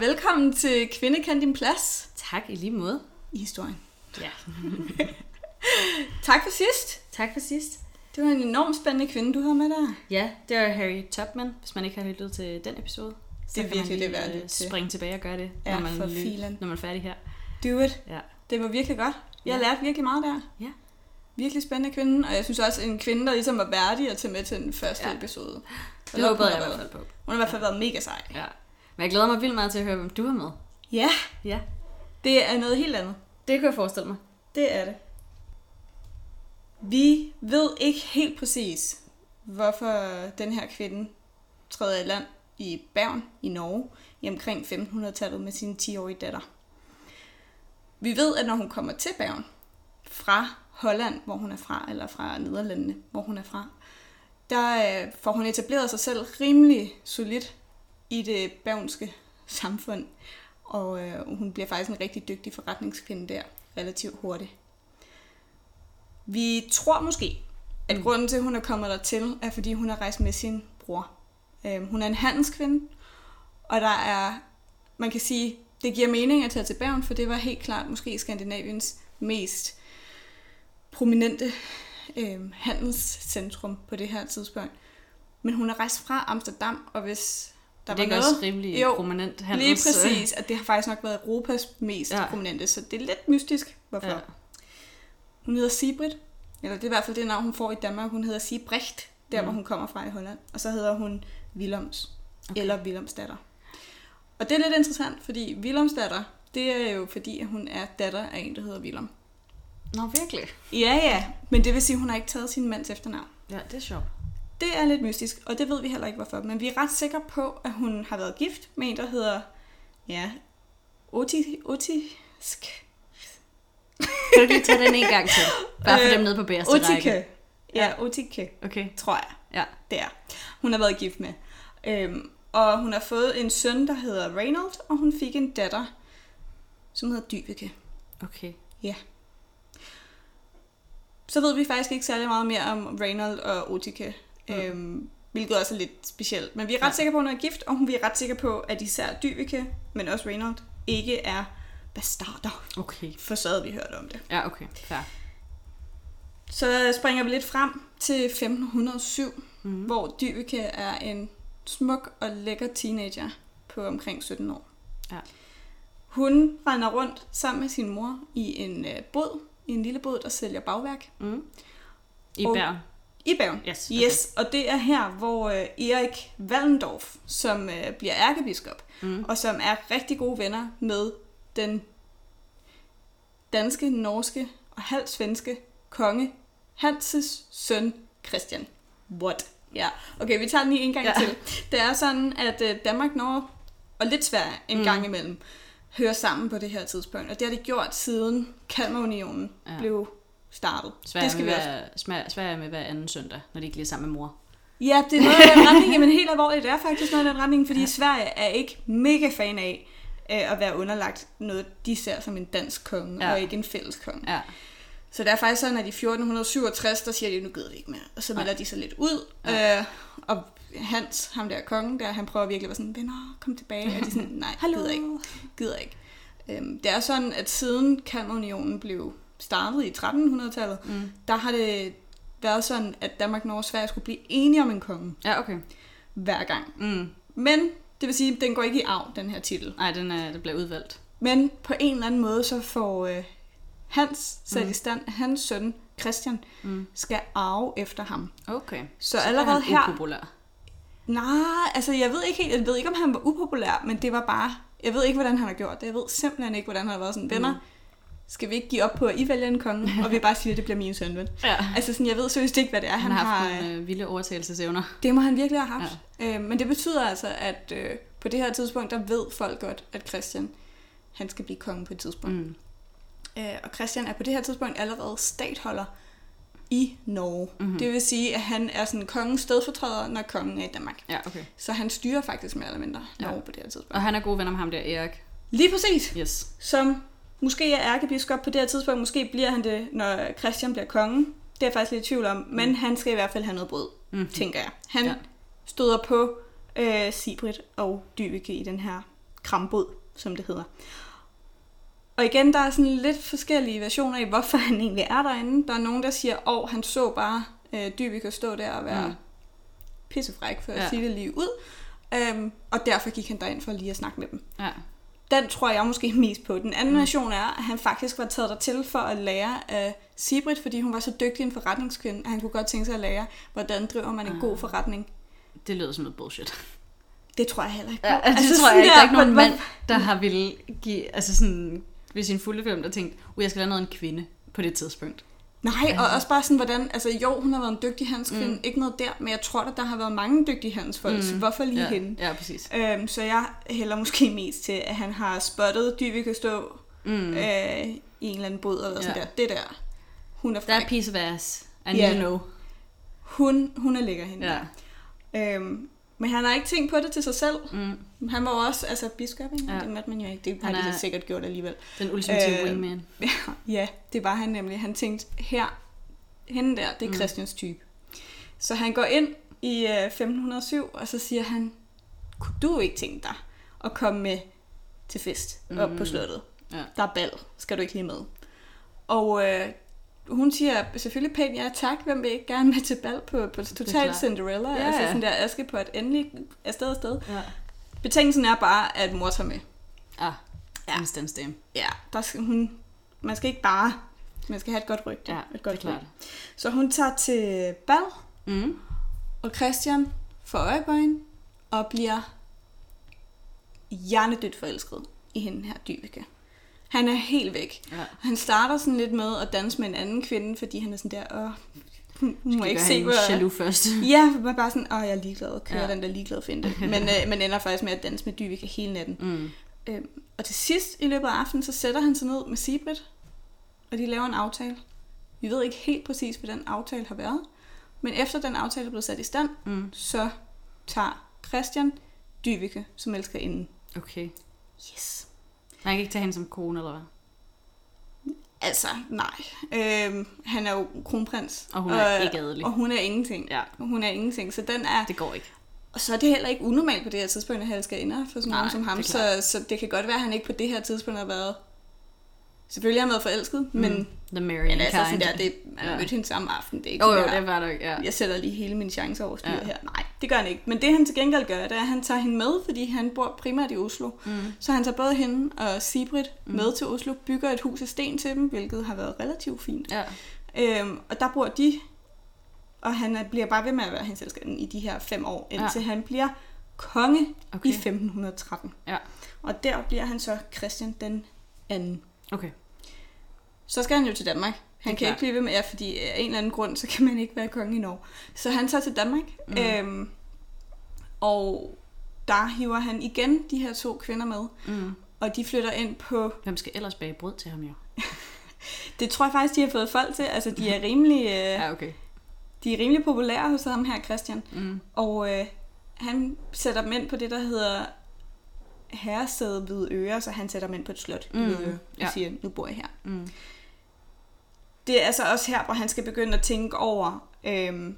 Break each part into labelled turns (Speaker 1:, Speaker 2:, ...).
Speaker 1: Og velkommen til Kvinde kan din plads
Speaker 2: Tak i lige måde.
Speaker 1: i historien.
Speaker 2: Ja.
Speaker 1: Tak for sidst.
Speaker 2: Tak for sidst.
Speaker 1: Det var en enormt spændende kvinde, du havde med der.
Speaker 2: Ja, det var Harry Tubman, hvis man ikke har lyttet til den episode.
Speaker 1: Det er virkelig det værd at
Speaker 2: øh. Springe tilbage og gøre det,
Speaker 1: Ja,
Speaker 2: når, man
Speaker 1: for filan.
Speaker 2: når man er færdig her.
Speaker 1: Do it.
Speaker 2: Ja.
Speaker 1: Det var virkelig godt. Jeg
Speaker 2: Ja.
Speaker 1: lærte virkelig meget der.
Speaker 2: Ja.
Speaker 1: Virkelig spændende kvinde, og jeg synes også en kvinde, der ligesom var værdig at tage med til den første
Speaker 2: Ja.
Speaker 1: episode.
Speaker 2: Det håbede jeg i hvert fald på.
Speaker 1: Hun har i hvert fald været mega sej.
Speaker 2: Ja. Men jeg glæder mig vildt meget til at høre, hvem du har med.
Speaker 1: Ja,
Speaker 2: Ja,
Speaker 1: det er noget helt andet.
Speaker 2: det kunne jeg forestille mig.
Speaker 1: Det er det. Vi ved ikke helt præcis, hvorfor den her kvinde træder i land i Bergen i Norge i omkring 1500-tallet med sin 10-årige datter. Vi ved, at når hun kommer til Bergen fra Holland, hvor hun er fra, eller fra Nederlandene, hvor hun er fra, der øh, får hun etableret sig selv rimelig solidt i det bergenske samfund. Og øh, hun bliver faktisk en rigtig dygtig forretningskvinde der relativt hurtigt. Vi tror måske, at
Speaker 2: Mm.
Speaker 1: grunden til, at hun er kommet der til, er fordi hun har rejst med sin bror. Øhm, hun er en handelskvinde, og der er, man kan sige, det giver mening at tage til Bergen, for det var helt klart måske Skandinaviens mest prominente øhm, handelscentrum på det her tidspunkt. Men hun er rejst fra Amsterdam, og hvis der
Speaker 2: det er
Speaker 1: var noget...
Speaker 2: også rimelig
Speaker 1: Jo,
Speaker 2: prominent
Speaker 1: Lige
Speaker 2: handels...
Speaker 1: præcis, at det har faktisk nok været Europas mest ja. Prominente, så det er lidt mystisk, hvorfor. Ja. Hun hedder Sibrit, eller det er i hvert fald det navn, hun får i Danmark. Hun hedder Sibrecht, der mm. Hvor hun kommer fra i Holland. Og så hedder hun Willems, okay. Eller Willemsdatter. Og det er lidt interessant, fordi Willemsdatter, det er jo fordi, at hun er datter af en, der hedder Willem.
Speaker 2: Nå, virkelig?
Speaker 1: Ja, ja, men det vil sige, at hun har ikke taget sin mands efternavn.
Speaker 2: Ja, det er sjovt.
Speaker 1: Det er lidt mystisk, og det ved vi heller ikke hvorfor. Men vi er ret sikre på, at hun har været gift med en, der hedder, ja, Oti, Otisk.
Speaker 2: Kan du lige tage den en gang til? Bare for
Speaker 1: Øh,
Speaker 2: dem nede på række.
Speaker 1: Otike. Ja, Otike,
Speaker 2: Okay.
Speaker 1: tror jeg.
Speaker 2: Ja.
Speaker 1: Det er. Hun har været gift med. Øhm, og hun har fået en søn, der hedder Reynold, og hun fik en datter, som hedder Dyveke.
Speaker 2: Okay.
Speaker 1: Så ved vi faktisk ikke særlig meget mere om Reynold og Otike,
Speaker 2: Mm.
Speaker 1: øhm, hvilket også er lidt specielt. Men vi er ret
Speaker 2: Ja.
Speaker 1: sikre på, at hun er gift, og vi er ret sikre på, at især Dyveke, men også Reynold, ikke er bastarder.
Speaker 2: Okay.
Speaker 1: For så havde vi hørt om det.
Speaker 2: Ja, okay. Fair.
Speaker 1: Så springer vi lidt frem til 1507,
Speaker 2: Mm.
Speaker 1: hvor Dyveke er en smuk og lækker teenager på omkring 17 år.
Speaker 2: Ja.
Speaker 1: Hun render rundt sammen med sin mor i en øh, båd, i en lille båd, der sælger bagværk
Speaker 2: Mm. I
Speaker 1: Og-. I Bergen.
Speaker 2: Yes.
Speaker 1: Yes, og det er her, hvor øh, Erik Wallendorf, som øh, bliver ærkebiskop,
Speaker 2: Mm.
Speaker 1: og som er rigtig gode venner med den danske, norske og halvt svenske konge, Hanses søn Christian. What? Ja, okay, vi tager den lige en gang ja. Til. Det er sådan, at øh, Danmark, Norge og lidt Sverige en mm. Gang imellem hører sammen på det her tidspunkt. Og det har de gjort siden Kalmarunionen. Ja. blev startet.
Speaker 2: Sverige,
Speaker 1: det skal vi
Speaker 2: med
Speaker 1: også
Speaker 2: Sverige, med hver anden søndag, når de ikke lige er sammen med mor.
Speaker 1: Ja, det er noget af den retning, men helt alvorligt, det er faktisk noget af den retning, fordi ja. Sverige er ikke mega fan af øh, at være underlagt noget, de ser som en dansk konge, ja. Og ikke en fælles konge.
Speaker 2: Ja.
Speaker 1: Så det er faktisk sådan, at i 1467, der siger de, nu gider vi ikke mere. Og så melder de sig lidt ud, ja. øh, og Hans, ham der kongen der, han prøver virkelig at være sådan, venner, kom tilbage. Og de er sådan, nej,
Speaker 2: Hallo.
Speaker 1: gider ikke. Gider ikke. Øhm, det er sådan, at siden Kalmarunionen blev startet i 1300-tallet,
Speaker 2: Mm.
Speaker 1: der har det været sådan, at Danmark, Norge og Sverige skulle blive enige om en konge
Speaker 2: Ja, okay.
Speaker 1: hver gang.
Speaker 2: Mm.
Speaker 1: Men det vil sige, at den går ikke i arv, den her titel.
Speaker 2: Nej, den, er, den bliver udvalgt.
Speaker 1: Men på en eller anden måde, så får øh, Hans sat
Speaker 2: Mm.
Speaker 1: i stand, hans søn Christian
Speaker 2: Mm.
Speaker 1: skal arve efter ham.
Speaker 2: Okay.
Speaker 1: Så,
Speaker 2: er
Speaker 1: allerede
Speaker 2: han
Speaker 1: her...
Speaker 2: upopulær.
Speaker 1: Nej, altså jeg ved ikke helt, jeg ved ikke, om han var upopulær, men det var bare... Jeg ved ikke, hvordan han har gjort det. Jeg ved simpelthen ikke, hvordan han har været sådan, venner,
Speaker 2: Mm.
Speaker 1: Skal vi ikke give op på, at I vælger en konge, og vi bare siger, at det bliver min søn, ven?
Speaker 2: Ja.
Speaker 1: Altså sådan, jeg ved seriøst ikke, hvad det er,
Speaker 2: Han,
Speaker 1: han,
Speaker 2: har haft
Speaker 1: har...
Speaker 2: nogle øh, vilde overtagelsesevner.
Speaker 1: Det må han virkelig have haft. Ja. Øh, men det betyder altså, at øh, på det her tidspunkt, der ved folk godt, at Christian, han skal blive konge på et tidspunkt. Mm. Øh, og Christian er på det her tidspunkt allerede statholder i Norge.
Speaker 2: Mhm.
Speaker 1: Mm-hmm. Det vil sige, at han er sådan kongens stedfortræder, når kongen er i Danmark.
Speaker 2: Ja, okay.
Speaker 1: Så han styrer faktisk mere eller mindre Norge
Speaker 2: Ja.
Speaker 1: på det her tidspunkt.
Speaker 2: Og han er god venner med ham der, Erik.
Speaker 1: Lige præcis.
Speaker 2: Yes.
Speaker 1: Som måske er ærkebiskop på det her tidspunkt. Måske bliver han det, når Christian bliver konge. Det er jeg faktisk lidt i tvivl om. Men han skal i hvert fald have noget brød,
Speaker 2: Mm.
Speaker 1: tænker jeg. Han
Speaker 2: Ja.
Speaker 1: støder på øh, Sibrit og Dyveke i den her krambåd, som det hedder. Og igen, der er sådan lidt forskellige versioner i, hvorfor han egentlig er derinde. Der er nogen, der siger, at han så bare øh, Dyveke stå der og være
Speaker 2: Mm.
Speaker 1: mm. pissefræk, for at
Speaker 2: Ja.
Speaker 1: sige det lige ud. Øhm, og derfor gik han derind for lige at snakke med dem.
Speaker 2: Ja.
Speaker 1: Den tror jeg måske mest på. Den anden version er, at han faktisk var taget dertil for at lære af Sibrit, fordi hun var så dygtig en forretningskvinde, at han kunne godt tænke sig at lære, hvordan driver man en
Speaker 2: Ah.
Speaker 1: god forretning.
Speaker 2: Det lyder som noget bullshit.
Speaker 1: Det tror jeg heller ikke.
Speaker 2: Ja, altså, det tror
Speaker 1: sådan
Speaker 2: jeg ikke. Der er ikke nogen mand, der har ville give, altså sådan, ved sin fulde film, der tænkt, uh, jeg skal lave noget en kvinde på det tidspunkt.
Speaker 1: Nej, og også bare sådan, hvordan, altså jo, hun har været en dygtig handelskvinde,
Speaker 2: Mm.
Speaker 1: ikke noget der, men jeg tror, at der har været mange dygtige handelsfolk,
Speaker 2: Mm.
Speaker 1: mm. hvorfor lige
Speaker 2: ja,
Speaker 1: hende?
Speaker 2: Ja, præcis.
Speaker 1: Øhm, så jeg hælder måske mest til, at han har spottet Dyvike stå
Speaker 2: Mm.
Speaker 1: øh, i en eller anden båd, og været sådan
Speaker 2: Ja.
Speaker 1: der, det der, hun er fræk.
Speaker 2: a piece of ass, and
Speaker 1: Ja.
Speaker 2: you know.
Speaker 1: Hun, hun er lækker hende
Speaker 2: Ja.
Speaker 1: Øhm, men han har ikke tænkt på det til sig selv.
Speaker 2: Mm.
Speaker 1: Han var også, altså biskop, ikke?
Speaker 2: Ja.
Speaker 1: Det måtte man jo ikke. Det
Speaker 2: Han
Speaker 1: har de
Speaker 2: er-
Speaker 1: da sikkert gjort alligevel.
Speaker 2: Den ultimative
Speaker 1: Øh,
Speaker 2: wingman.
Speaker 1: Ja, det var han nemlig. Han tænkte, her, hende der, det er
Speaker 2: Mm.
Speaker 1: Christians type. Så han går ind i øh, 1507, og så siger han, kunne du ikke tænke dig at komme med til fest op
Speaker 2: Mm.
Speaker 1: på slottet?
Speaker 2: Ja.
Speaker 1: Der er bal, skal du ikke lige med? Og øh, hun siger selvfølgelig pænt, ja tak, hvem vil ikke gerne med til bal på, på Total. Cinderella?
Speaker 2: Ja,
Speaker 1: altså sådan der Askepot endelig afsted afsted.
Speaker 2: Ja.
Speaker 1: Betingelsen er bare, at mor tager med.
Speaker 2: Ah,
Speaker 1: Ja.
Speaker 2: instant stemme.
Speaker 1: Ja, der skal hun, man skal ikke bare, man skal have et godt rygte.
Speaker 2: Ja,
Speaker 1: et
Speaker 2: det
Speaker 1: godt
Speaker 2: er klart.
Speaker 1: Så hun tager til bal,
Speaker 2: Mm.
Speaker 1: og Christian får øje på hende, og bliver hjernedødt forelsket i hende her Dyveke. Han er helt væk.
Speaker 2: Ja.
Speaker 1: Han starter sådan lidt med at danse med en anden kvinde, fordi han er sådan der, åh, hun, må
Speaker 2: Skal
Speaker 1: ikke se,
Speaker 2: hende
Speaker 1: hvad...
Speaker 2: jaloux først.
Speaker 1: Ja, man bare sådan, åh, jeg er ligeglad, kører
Speaker 2: Ja.
Speaker 1: den der ligeglad finte. Men, øh, men ender faktisk med at danse med Dyveke hele natten.
Speaker 2: Mm.
Speaker 1: Øhm, og til sidst i løbet af aftenen, så sætter han sig ned med Sibrit, og de laver en aftale. Vi ved ikke helt præcis, hvad den aftale har været, men efter den aftale er blevet sat i stand,
Speaker 2: Mm.
Speaker 1: så tager Christian Dyvike som elsker inden.
Speaker 2: Okay.
Speaker 1: Yes.
Speaker 2: Man kan ikke tage hende som kone, eller hvad?
Speaker 1: Altså, nej. Øhm, han er jo kronprins.
Speaker 2: Og hun er ikke adelig.
Speaker 1: Og hun er ingenting.
Speaker 2: Ja.
Speaker 1: Hun er ingenting, så den er...
Speaker 2: Det går ikke.
Speaker 1: Og så er det heller ikke unormalt på det her tidspunkt, at han skal inder for sådan nogen som ham. Så, så det kan godt være, at han ikke på det her tidspunkt har været... Selvfølgelig har han været forelsket, mm. men,
Speaker 2: The
Speaker 1: men altså sådan
Speaker 2: kind.
Speaker 1: der, det, man
Speaker 2: Ja.
Speaker 1: mødt hende samme aften. Det er ikke
Speaker 2: Jo, jo,
Speaker 1: sådan der,
Speaker 2: det var der ja.
Speaker 1: jeg sætter lige hele mine chancer over styr
Speaker 2: Ja.
Speaker 1: her. Nej, det gør han ikke. Men det han til gengæld gør, det er, at han tager hende med, fordi han bor primært i Oslo.
Speaker 2: Mm.
Speaker 1: Så han tager både hende og Sibrit mm. med til Oslo, bygger et hus af sten til dem, hvilket har været relativt fint.
Speaker 2: Ja.
Speaker 1: Øhm, og der bor de, og han er, bliver bare ved med at være hendes elskerinde i de her fem år, indtil ja. han bliver konge. Okay. i 1513.
Speaker 2: Ja.
Speaker 1: Og der bliver han så Christian den anden.
Speaker 2: Okay.
Speaker 1: Så skal han jo til Danmark. Han kan
Speaker 2: klart.
Speaker 1: ikke blive ved med, ja, fordi af en eller anden grund, så kan man ikke være konge i Norge. Så han tager til Danmark,
Speaker 2: Mm.
Speaker 1: øhm, og der hiver han igen de her to kvinder med,
Speaker 2: Mm.
Speaker 1: og de flytter ind på
Speaker 2: Hvem skal ellers bage brød til ham, jo?
Speaker 1: Det tror jeg faktisk, de har fået folk til. Altså, de er rimelig, øh,
Speaker 2: Ja, okay.
Speaker 1: de er rimelig populære hos ham her, Christian.
Speaker 2: Mm.
Speaker 1: Og øh, han sætter dem ind på det, der hedder herresæde ved øre, så han sætter dem ind på et slot
Speaker 2: mm,
Speaker 1: ved øre, og
Speaker 2: ja.
Speaker 1: siger, nu bor jeg her.
Speaker 2: Mm.
Speaker 1: Det er altså også her, hvor han skal begynde at tænke over, øh,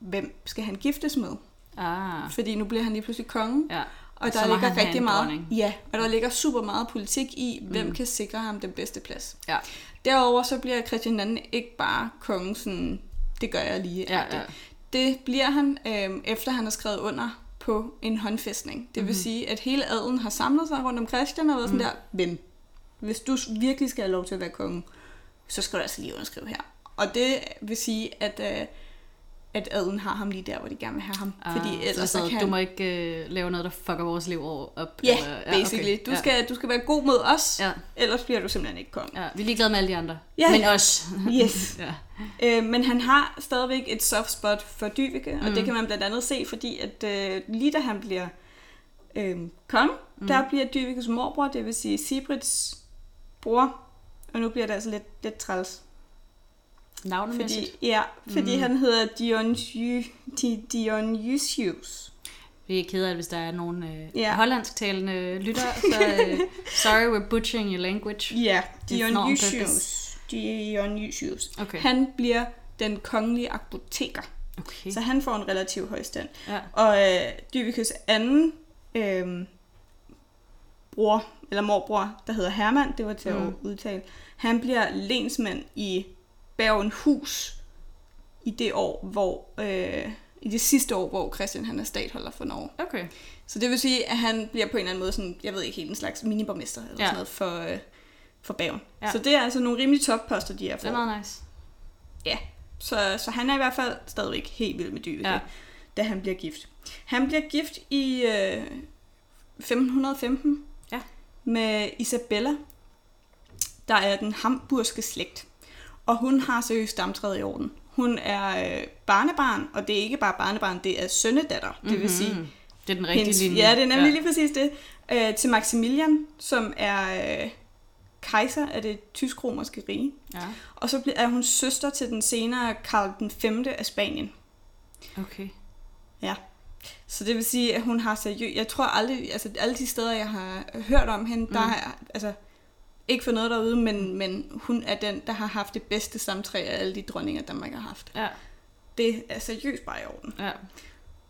Speaker 1: hvem skal han giftes med?
Speaker 2: Ah.
Speaker 1: Fordi nu bliver han lige pludselig konge,
Speaker 2: Ja.
Speaker 1: og der ligger rigtig meget,
Speaker 2: dronning.
Speaker 1: ja, og der ligger super meget politik i, hvem
Speaker 2: Mm.
Speaker 1: kan sikre ham den bedste plads.
Speaker 2: Ja.
Speaker 1: Derover så bliver Christian II ikke bare konge sådan, det gør jeg lige.
Speaker 2: Ja, ja.
Speaker 1: Det bliver han, øh, efter han har skrevet under på en håndfæstning. Det vil
Speaker 2: Mhm.
Speaker 1: sige, at hele adelen har samlet sig rundt om Christian og været sådan
Speaker 2: Mhm.
Speaker 1: der, ven, hvis du virkelig skal have lov til at være konge, så skal du altså lige underskrive her. Og det vil sige, at, øh, at adelen har ham lige der, hvor de gerne vil have ham.
Speaker 2: Ah,
Speaker 1: fordi ellers
Speaker 2: så,
Speaker 1: så,
Speaker 2: så
Speaker 1: kan
Speaker 2: du må ikke øh, lave noget, der fucker vores liv over op?
Speaker 1: Ja,
Speaker 2: eller,
Speaker 1: basically.
Speaker 2: okay.
Speaker 1: Du, skal, du skal være god mod os,
Speaker 2: Ja.
Speaker 1: ellers bliver du simpelthen ikke konge.
Speaker 2: ja. Vi er ligeglade med alle de andre.
Speaker 1: Ja.
Speaker 2: Men os.
Speaker 1: Yes.
Speaker 2: ja.
Speaker 1: Øh, men han har stadigvæk et soft spot for Dyveke, og
Speaker 2: Mm.
Speaker 1: det kan man blandt andet se, fordi at øh, lige da han bliver øh, konge,
Speaker 2: Mm.
Speaker 1: der bliver Dyvikes morbror, det vil sige Sibrits bror, og nu bliver det altså lidt, lidt træls.
Speaker 2: Navnemæssigt.
Speaker 1: Fordi, ja, fordi
Speaker 2: Mm.
Speaker 1: han hedder Dionysius. Di, Dionysius.
Speaker 2: Vi er kede af, hvis der er nogle øh,
Speaker 1: Ja.
Speaker 2: hollandsktalende lyttere, så øh, sorry, we're butchering your language.
Speaker 1: Ja,
Speaker 2: It's not on
Speaker 1: Dionysius. Dionysius.
Speaker 2: Okay.
Speaker 1: Han bliver den kongelige apoteker.
Speaker 2: Okay.
Speaker 1: Så han får en relativ høj stand.
Speaker 2: Ja.
Speaker 1: Og øh, Dyvikes anden øh, bror, eller morbror, der hedder Herman, det var til mm. at udtale, han bliver lensmand i Bergenhus i det år, hvor øh, i det sidste år, hvor Christian han er statholder for Norge.
Speaker 2: Okay.
Speaker 1: Så det vil sige, at han bliver på en eller anden måde sådan, jeg ved ikke helt, en slags miniborgmester eller
Speaker 2: Ja.
Speaker 1: sådan noget for, øh, for Bergen.
Speaker 2: Ja.
Speaker 1: Så det er altså nogle rimelig topposter, de er
Speaker 2: Det er
Speaker 1: for.
Speaker 2: meget nice.
Speaker 1: Ja, så, så han er i hvert fald stadigvæk helt vild med Dyveke,
Speaker 2: Ja.
Speaker 1: da han bliver gift. Han bliver gift i øh, 1515
Speaker 2: Ja.
Speaker 1: Med Isabella, der er den hamburgske slægt. Og hun har seriøst stamtræet i orden. Hun er øh, barnebarn, og det er ikke bare barnebarn, det er sønnedatter. Mm-hmm. Det vil sige,
Speaker 2: Mhm. Det er den rigtige
Speaker 1: hendes,
Speaker 2: linje.
Speaker 1: ja, det er nemlig ja. lige præcis det. Øh, til Maximilian, som er øh, kejser af det tysk-romerske rige.
Speaker 2: Ja.
Speaker 1: Og så bliver- er hun søster til den senere Karl den 5. af Spanien.
Speaker 2: Okay.
Speaker 1: Ja. Så det vil sige, at hun har seriøst... Jeg tror aldrig... Altså, alle de steder, jeg har hørt om hende, mm. der har. Altså, ikke for noget derude, men, men hun er den, der har haft det bedste samtræ af alle de dronninger, Danmark har haft.
Speaker 2: Ja.
Speaker 1: Det er seriøst bare i orden.
Speaker 2: Ja.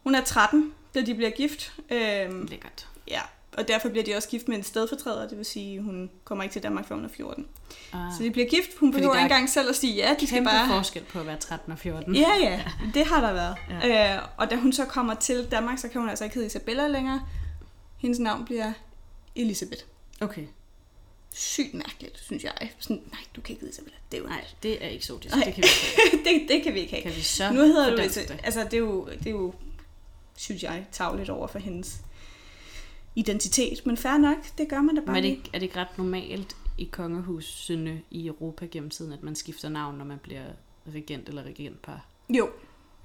Speaker 1: Hun er 13, da de bliver gift. Øhm,
Speaker 2: Lækkert.
Speaker 1: ja, og derfor bliver de også gift med en stedfortræder, det vil sige, hun kommer ikke til Danmark før hun er 14.
Speaker 2: Ah.
Speaker 1: Så de bliver gift. Hun behøver ikke engang selv at sige ja, de skal bare...
Speaker 2: forskel på at være 13 og 14.
Speaker 1: Ja, ja, det har der været.
Speaker 2: Ja.
Speaker 1: Øh, og da hun så kommer til Danmark, så kan hun altså ikke hedde Isabella længere. Hendes navn bliver Elisabeth.
Speaker 2: Okay.
Speaker 1: Sygt mærkeligt, synes jeg. Sådan, nej, du kan ikke hedde Isabella. Det er jo
Speaker 2: Nej, det er eksotisk.
Speaker 1: Nej.
Speaker 2: Det kan vi ikke.
Speaker 1: det, det kan vi ikke have.
Speaker 2: Kan vi så
Speaker 1: Nu hedder du? Altså, det er jo, det er jo synes jeg, tavligt over for hendes identitet. Men fair nok, det gør man da
Speaker 2: Men
Speaker 1: bare
Speaker 2: er det, ikke, er det ikke ret normalt i kongehusene i Europa gennem tiden, at man skifter navn, når man bliver regent eller regentpar?
Speaker 1: Jo.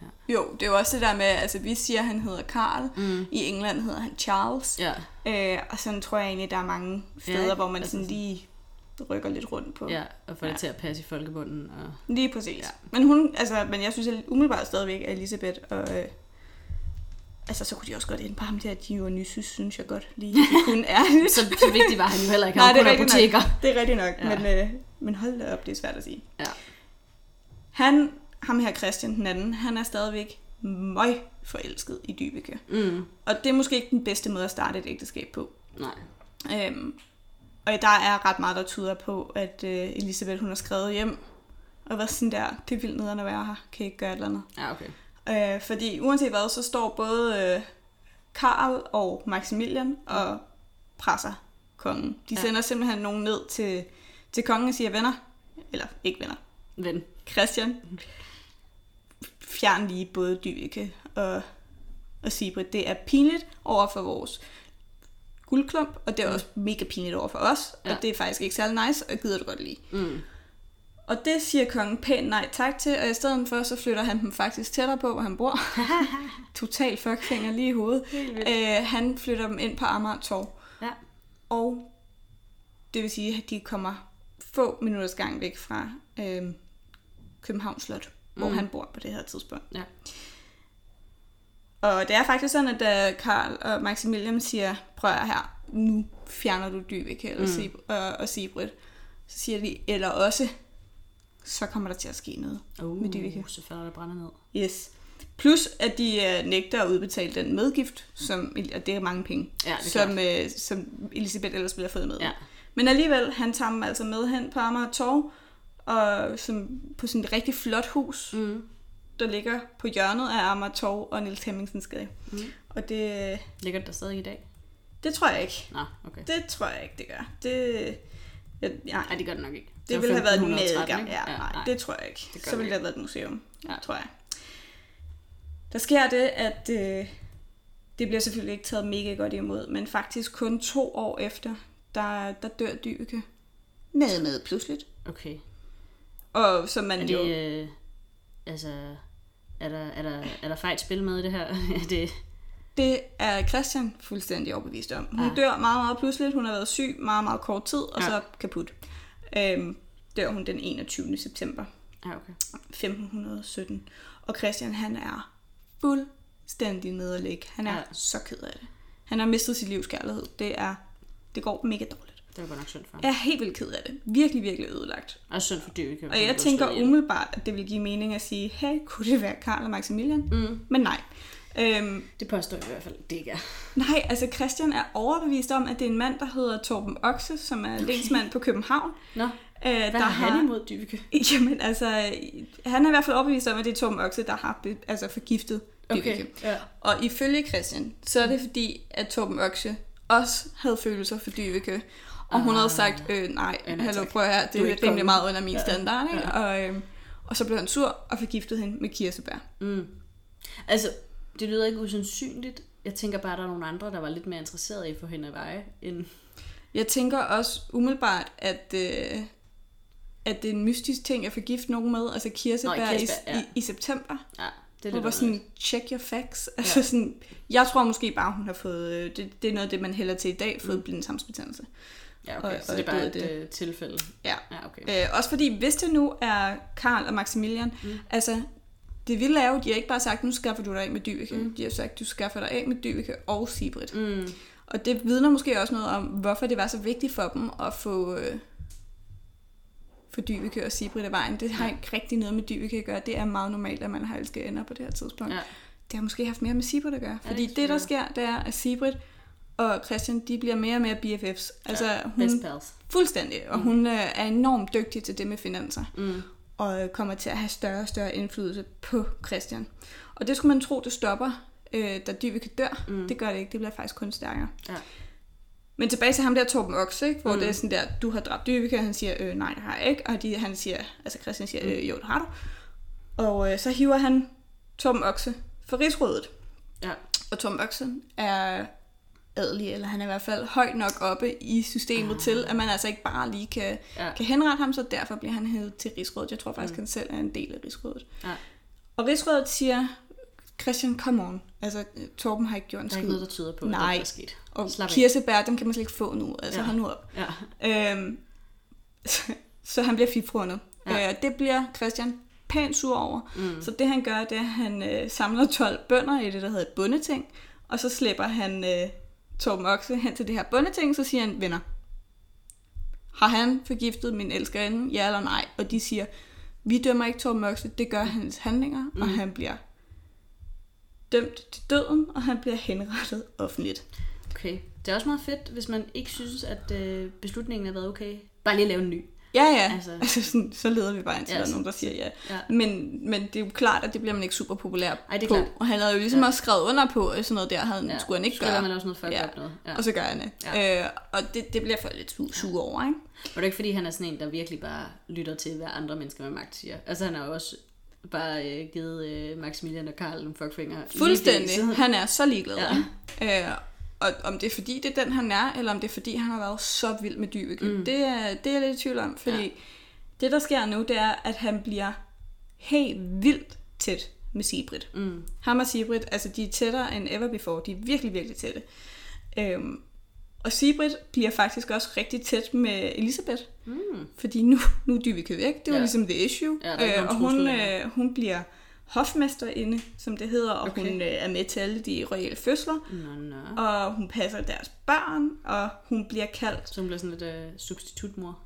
Speaker 2: Ja.
Speaker 1: Jo, det er jo også det der med, altså vi siger, at han hedder Karl.
Speaker 2: Mm.
Speaker 1: I England hedder han Charles.
Speaker 2: Ja,
Speaker 1: Øh, og sådan tror jeg egentlig, der er mange steder, ja, hvor man
Speaker 2: Altså
Speaker 1: sådan lige rykker lidt rundt på.
Speaker 2: ja, og få det
Speaker 1: Ja.
Speaker 2: til at passe i folkebunden. Og...
Speaker 1: Lige præcis.
Speaker 2: Ja.
Speaker 1: Men hun, altså, men jeg synes at umiddelbart stadigvæk, at Elisabeth og... Øh, altså, så kunne de også godt ende på ham der, Dionysus, synes jeg godt lige. Det kunne er.
Speaker 2: Så, så vigtigt var han jo heller ikke.
Speaker 1: Nej,
Speaker 2: Han
Speaker 1: det er
Speaker 2: kun
Speaker 1: rigtigt nok.
Speaker 2: apoteker.
Speaker 1: Det er rigtigt nok,
Speaker 2: Ja.
Speaker 1: men, øh, men hold da op, det er svært at sige.
Speaker 2: Ja.
Speaker 1: Han, ham her Christian den anden, han er stadigvæk møg forelsket i Dybeke.
Speaker 2: Mm.
Speaker 1: Og det er måske ikke den bedste måde at starte et ægteskab på.
Speaker 2: Nej.
Speaker 1: Øhm, og der er ret meget, der tyder på, at øh, Elisabeth hun har skrevet hjem, og var sådan der, det er vildt nederen at være her, kan I ikke gøre et eller andet.
Speaker 2: Ja, okay.
Speaker 1: Øh, fordi uanset hvad, så står både øh, Karl og Maximilian og presser kongen. De
Speaker 2: Ja.
Speaker 1: sender simpelthen nogen ned til, til kongen og siger, venner, eller ikke venner,
Speaker 2: Ven.
Speaker 1: Christian, fjern lige både Dyvike og, og Sibrit. Det er pinligt over for vores guldklump, og det er også mega pinligt over for os,
Speaker 2: Ja.
Speaker 1: og det er faktisk ikke særlig nice, og gider du godt lide.
Speaker 2: Mm.
Speaker 1: Og det siger kongen pænt nej tak til, og i stedet for, så flytter han dem faktisk tættere på, hvor han bor. Total fuckfinger lige i hovedet. Øh, han flytter dem ind på Amager Torv.
Speaker 2: Ja.
Speaker 1: Og det vil sige, at de kommer få minutters gang væk fra øh, Københavns Slot, hvor
Speaker 2: Mm.
Speaker 1: han bor på det her tidspunkt.
Speaker 2: Ja.
Speaker 1: Og det er faktisk sådan, at da Karl og Maximilian siger, prøv her, nu fjerner du Dyvik eller
Speaker 2: Mm.
Speaker 1: mm. og, og Sibrit, så siger de, eller også, så kommer der til at ske noget.
Speaker 2: Uh,
Speaker 1: Med Dyveke.
Speaker 2: så falder der brænder ned.
Speaker 1: Yes. Plus, at de øh, nægter at udbetale den medgift, som, og det er mange penge,
Speaker 2: Ja, det er
Speaker 1: som, øh, som Elisabeth ellers ville have fået med.
Speaker 2: Ja.
Speaker 1: Men alligevel, han tager dem altså med hen på Amager Torv, og som, på sådan et rigtig flot hus,
Speaker 2: Mm.
Speaker 1: der ligger på hjørnet af Amager Torv og Niels Hemmingsens gade.
Speaker 2: Mm.
Speaker 1: Og det,
Speaker 2: Ligger det der stadig i dag?
Speaker 1: det tror jeg ikke.
Speaker 2: Nå, okay.
Speaker 1: Det tror jeg ikke, det gør. Det, ja, nej,
Speaker 2: Nej, det gør det nok ikke.
Speaker 1: Det ville have været en
Speaker 2: 1513,
Speaker 1: nedgang.
Speaker 2: ikke?
Speaker 1: Ja, nej, det tror jeg ikke.
Speaker 2: Det
Speaker 1: Så ville det have været et museum,
Speaker 2: Ja.
Speaker 1: ja. tror jeg. Der sker det, at øh, det bliver selvfølgelig ikke taget mega godt imod, men faktisk kun to år efter, der, der dør Dyveke. Med med pludseligt.
Speaker 2: Okay.
Speaker 1: Og som man
Speaker 2: Er
Speaker 1: jo...
Speaker 2: det, øh, altså, er der, er, der, er der fejl spil med i det her? er det,
Speaker 1: Det er Christian fuldstændig overbevist om. Hun
Speaker 2: Ja.
Speaker 1: ja. dør meget, meget pludseligt. Hun har været syg meget, meget kort tid, og
Speaker 2: Ja.
Speaker 1: ja. så kaput. Øhm, dør hun den 21. september
Speaker 2: ja, okay.
Speaker 1: 1517. Og Christian, han er fuldstændig nederlæg. Han er
Speaker 2: Ja.
Speaker 1: så ked af det. Han har mistet sit livs kærlighed. Det er, det går mega dårligt.
Speaker 2: Det var godt nok synd for ham.
Speaker 1: Jeg er helt vildt ked af det. Virkelig, virkelig ødelagt.
Speaker 2: Og synd for Dyveke.
Speaker 1: Og jeg tænker umiddelbart, at det vil give mening at sige, hey, kunne det være Karl og Maximilian?
Speaker 2: Mm.
Speaker 1: Men nej. Øhm,
Speaker 2: Det påstår jeg i hvert fald, det ikke er.
Speaker 1: nej, altså Christian er overbevist om, at det er en mand, der hedder Torben Oxe, som er okay. lensmand på København.
Speaker 2: Nå,
Speaker 1: Øh,
Speaker 2: hvad
Speaker 1: der
Speaker 2: har han imod Dyveke?
Speaker 1: Jamen altså, han er i hvert fald overbevist om, at det er Torben Oxe, der har be- altså forgiftet Dyveke.
Speaker 2: ja.
Speaker 1: Og ifølge Christian, så er det fordi, at Torben Oxe også havde følelser for Dyveke. Og hun
Speaker 2: Ah.
Speaker 1: havde sagt, øh, nej,
Speaker 2: Ja,
Speaker 1: hallo, prøv her,
Speaker 2: Du
Speaker 1: det
Speaker 2: er
Speaker 1: er
Speaker 2: ikke
Speaker 1: rimelig meget under min
Speaker 2: Ja.
Speaker 1: standard. Ikke? Og, øh, og så blev han sur og forgiftede hende med kirsebær.
Speaker 2: Mm. Altså, det lyder ikke usandsynligt. Jeg tænker bare, at der er nogle andre, der var lidt mere interesserede i at få hende af veje, end...
Speaker 1: Jeg tænker også umiddelbart, at, øh, at det er en mystisk ting at forgifte nogen med. Altså kirsebær,
Speaker 2: Nå,
Speaker 1: i,
Speaker 2: kirsebær, ja.
Speaker 1: i, i september.
Speaker 2: Ja, det er
Speaker 1: Hvor
Speaker 2: lidt
Speaker 1: var sådan, check your facts. Altså sådan, jeg tror måske bare, hun har fået, øh, det, det er noget af det, man hælder til i dag, fået blindtarmsbetændelse.
Speaker 2: Ja, okay,
Speaker 1: og-
Speaker 2: så
Speaker 1: og
Speaker 2: det er bare
Speaker 1: det
Speaker 2: et
Speaker 1: det.
Speaker 2: øh, tilfælde.
Speaker 1: Ja.
Speaker 2: Ja, okay.
Speaker 1: Øh, også fordi, hvis det nu er Karl og Maximilian, mm. altså, det vilde er jo, de har ikke bare sagt, nu skaffer du dig af med Dyveke. Mm. De har sagt, du skaffer dig af med Dyveke og Sibrit.
Speaker 2: Mm.
Speaker 1: Og det vidner måske også noget om, hvorfor det var så vigtigt for dem at få, øh, få Dyveke og Sibrit af vejen. Det har ikke rigtig noget med Dyveke at gøre. Det er meget normalt, at man har elsket ender på det her tidspunkt.
Speaker 2: Ja.
Speaker 1: Det har måske haft mere med Sibrit at gøre.
Speaker 2: Ja,
Speaker 1: Fordi
Speaker 2: det
Speaker 1: det, der sker, det er, at Sibrit og Christian, de bliver mere og mere BFFs. Altså,
Speaker 2: ja.
Speaker 1: hun,
Speaker 2: Best pals.
Speaker 1: fuldstændig. Og hun øh, er enormt dygtig til det med finanser.
Speaker 2: Mm.
Speaker 1: Og øh, kommer til at have større og større indflydelse på Christian. Og det skulle man tro, det stopper, øh, da Dyveke dør.
Speaker 2: Mm.
Speaker 1: Det gør det ikke. Det bliver faktisk kun stærkere.
Speaker 2: Ja.
Speaker 1: Men tilbage til ham der Torben Oxe, ikke? hvor
Speaker 2: Mm.
Speaker 1: mm. det er sådan der, du har dræbt Dyveke, og han siger, øh, nej, det har jeg ikke. Og de, han siger, altså Christian siger, øh, jo, det har du. Og øh, så hiver han Torben Oxe for rigsrådet.
Speaker 2: Ja.
Speaker 1: Og Torben Oxe er adelig, eller han er i hvert fald højt nok oppe i systemet ah. til, at man altså ikke bare lige kan,
Speaker 2: Ja.
Speaker 1: kan henrette ham, så derfor bliver han hævet til rigsrådet. Jeg tror faktisk, mm. han selv er en del af rigsrådet.
Speaker 2: Ja.
Speaker 1: Og rigsrådet siger, Christian, come on. Altså, Torben har ikke gjort en
Speaker 2: Der er ikke
Speaker 1: skid.
Speaker 2: noget, der tyder på,
Speaker 1: Nej.
Speaker 2: at det er sket.
Speaker 1: Og
Speaker 2: Slap
Speaker 1: kirsebær, dem kan man slet ikke få nu. Altså,
Speaker 2: Ja.
Speaker 1: hold nu op.
Speaker 2: Ja.
Speaker 1: Øhm, så, så han bliver fifrundet.
Speaker 2: Ja.
Speaker 1: Øh, det bliver Christian pænt sur over.
Speaker 2: Mm.
Speaker 1: Så det han gør, det er, at han øh, samler 12 bønder i det, der hedder et bundeting. Og så slipper han øh, Torben Oxe hen til det her bundeting, så siger han, venner, har han forgiftet min elskerinde, ja eller nej? Og de siger, vi dømmer ikke Torben Oxe, det gør hans handlinger, mm. og han bliver dømt til døden, og han bliver henrettet offentligt.
Speaker 2: Okay. Det er også meget fedt, hvis man ikke synes, at øh, beslutningen har været okay. Bare lige lave en ny.
Speaker 1: Ja, ja.
Speaker 2: Altså-
Speaker 1: Altså, sådan, så leder vi bare ind til,
Speaker 2: Ja,
Speaker 1: der er nogen, der siger ja.
Speaker 2: Ja.
Speaker 1: Men, men det er jo klart, at det bliver man ikke super populær
Speaker 2: Ej, det er
Speaker 1: på.
Speaker 2: klart.
Speaker 1: Og han havde jo ligesom
Speaker 2: Ja.
Speaker 1: også skrevet under på øh, sådan noget der, havde, ja. skulle han ikke
Speaker 2: Skulle
Speaker 1: gøre.
Speaker 2: man også noget fucked
Speaker 1: Ja.
Speaker 2: noget. Ja.
Speaker 1: Og så gør han det.
Speaker 2: Ja.
Speaker 1: Øh, og det, det bliver folk lidt su- sure over, ikke?
Speaker 2: Og det er ikke fordi, han er sådan en, der virkelig bare lytter til, hvad andre mennesker med magt siger. Altså han har jo også bare øh, givet øh, Maximilian og Karl en fuckfinger.
Speaker 1: Fuldstændig. Han er så ligeglad.
Speaker 2: Ja.
Speaker 1: Ja. Øh, og om det er fordi, det er den, han er, eller om det er fordi, han har været så vild med Dyveke, mm. det, er, det er jeg lidt i tvivl om. Fordi
Speaker 2: Ja.
Speaker 1: det, der sker nu, det er, at han bliver helt vildt tæt med Sibrit.
Speaker 2: Mm.
Speaker 1: Ham og Sibrit, altså de er tættere end ever before. De er virkelig, virkelig tætte. Øhm, og Sibrit bliver faktisk også rigtig tæt med Elisabeth.
Speaker 2: Mm.
Speaker 1: Fordi nu, nu er Dyveke væk. Det var
Speaker 2: Ja.
Speaker 1: ligesom the issue.
Speaker 2: Ja,
Speaker 1: øh, og hun, øh, hun bliver hofmesterinde, som det hedder. Og
Speaker 2: Okay.
Speaker 1: hun øh, er med til alle de royale fødsler.
Speaker 2: Nå, nå.
Speaker 1: Og hun passer deres børn. Og hun bliver kaldt
Speaker 2: Så hun bliver sådan lidt øh, substitutmor.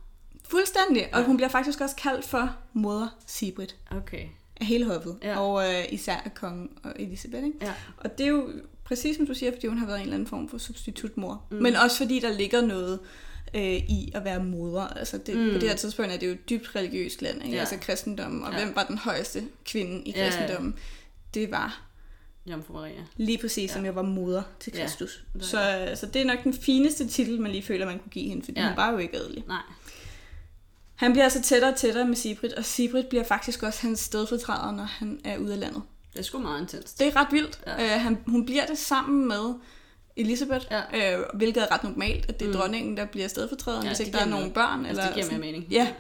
Speaker 1: fuldstændig. Og
Speaker 2: Ja.
Speaker 1: hun bliver faktisk også kaldt for moder Sibrit.
Speaker 2: Okay.
Speaker 1: Af hele hoffet.
Speaker 2: Ja.
Speaker 1: Og øh, især af kongen og Elisabeth. Ikke?
Speaker 2: Ja.
Speaker 1: Og det er jo præcis som du siger, fordi hun har været en eller anden form for substitutmor. Mm. Men også fordi der ligger noget øh, i at være moder. Altså det,
Speaker 2: Mm.
Speaker 1: På det her tidspunkt er det jo et dybt religiøst land, ikke?
Speaker 2: Ja.
Speaker 1: altså kristendommen. Og
Speaker 2: Ja.
Speaker 1: ja. hvem var den højeste kvinde i
Speaker 2: Ja, ja.
Speaker 1: kristendommen? Det var
Speaker 2: Jomfru Maria.
Speaker 1: lige præcis,
Speaker 2: Ja.
Speaker 1: som jeg var moder til
Speaker 2: Ja,
Speaker 1: Kristus.
Speaker 2: er
Speaker 1: så, så det er nok den fineste titel, man lige føler, man kunne give hende, fordi
Speaker 2: Ja.
Speaker 1: ja. hun var jo ikke adelig.
Speaker 2: Nej.
Speaker 1: Han bliver altså tættere og tættere med Sibrit, og Sibrit bliver faktisk også hans stedfortræder, når han er ude af landet.
Speaker 2: Det er sgu meget intenst.
Speaker 1: Det er ret vildt.
Speaker 2: Ja.
Speaker 1: Ja. Øh, han, hun bliver det sammen med Elisabeth,
Speaker 2: Ja.
Speaker 1: øh, hvilket er ret normalt, at det er
Speaker 2: Mm.
Speaker 1: mm. dronningen, der bliver stedfortræderen,
Speaker 2: Ja,
Speaker 1: hvis ikke der er nogen
Speaker 2: noget.
Speaker 1: børn.
Speaker 2: Altså, det giver mere mening.
Speaker 1: Ja,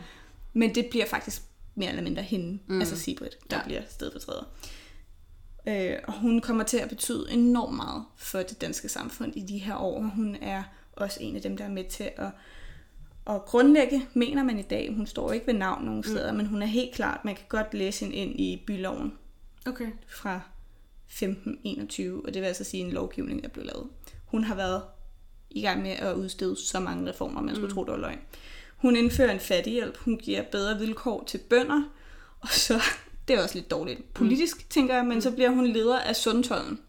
Speaker 1: men det bliver faktisk mere eller mindre hende,
Speaker 2: Mm.
Speaker 1: mm. altså Sibrit, der
Speaker 2: Ja.
Speaker 1: ja. bliver stedfortræder. Øh, og hun kommer til at betyde enormt meget for det danske samfund i de her år. Hun er også en af dem, der er med til at, at grundlægge, mener man i dag. Hun står ikke ved navn nogen steder, mm. men hun er helt klart, man kan godt læse hende ind i byloven
Speaker 2: Okay.
Speaker 1: fra 1521, og det vil altså sige en lovgivning, der blev lavet. Hun har været i gang med at udstede så mange reformer, man skulle mm. tro, det var løgn. Hun indfører en fattighjælp, hun giver bedre vilkår til bønder, og så, det er også lidt dårligt politisk, mm. tænker jeg, men så bliver hun leder af Sundtollen.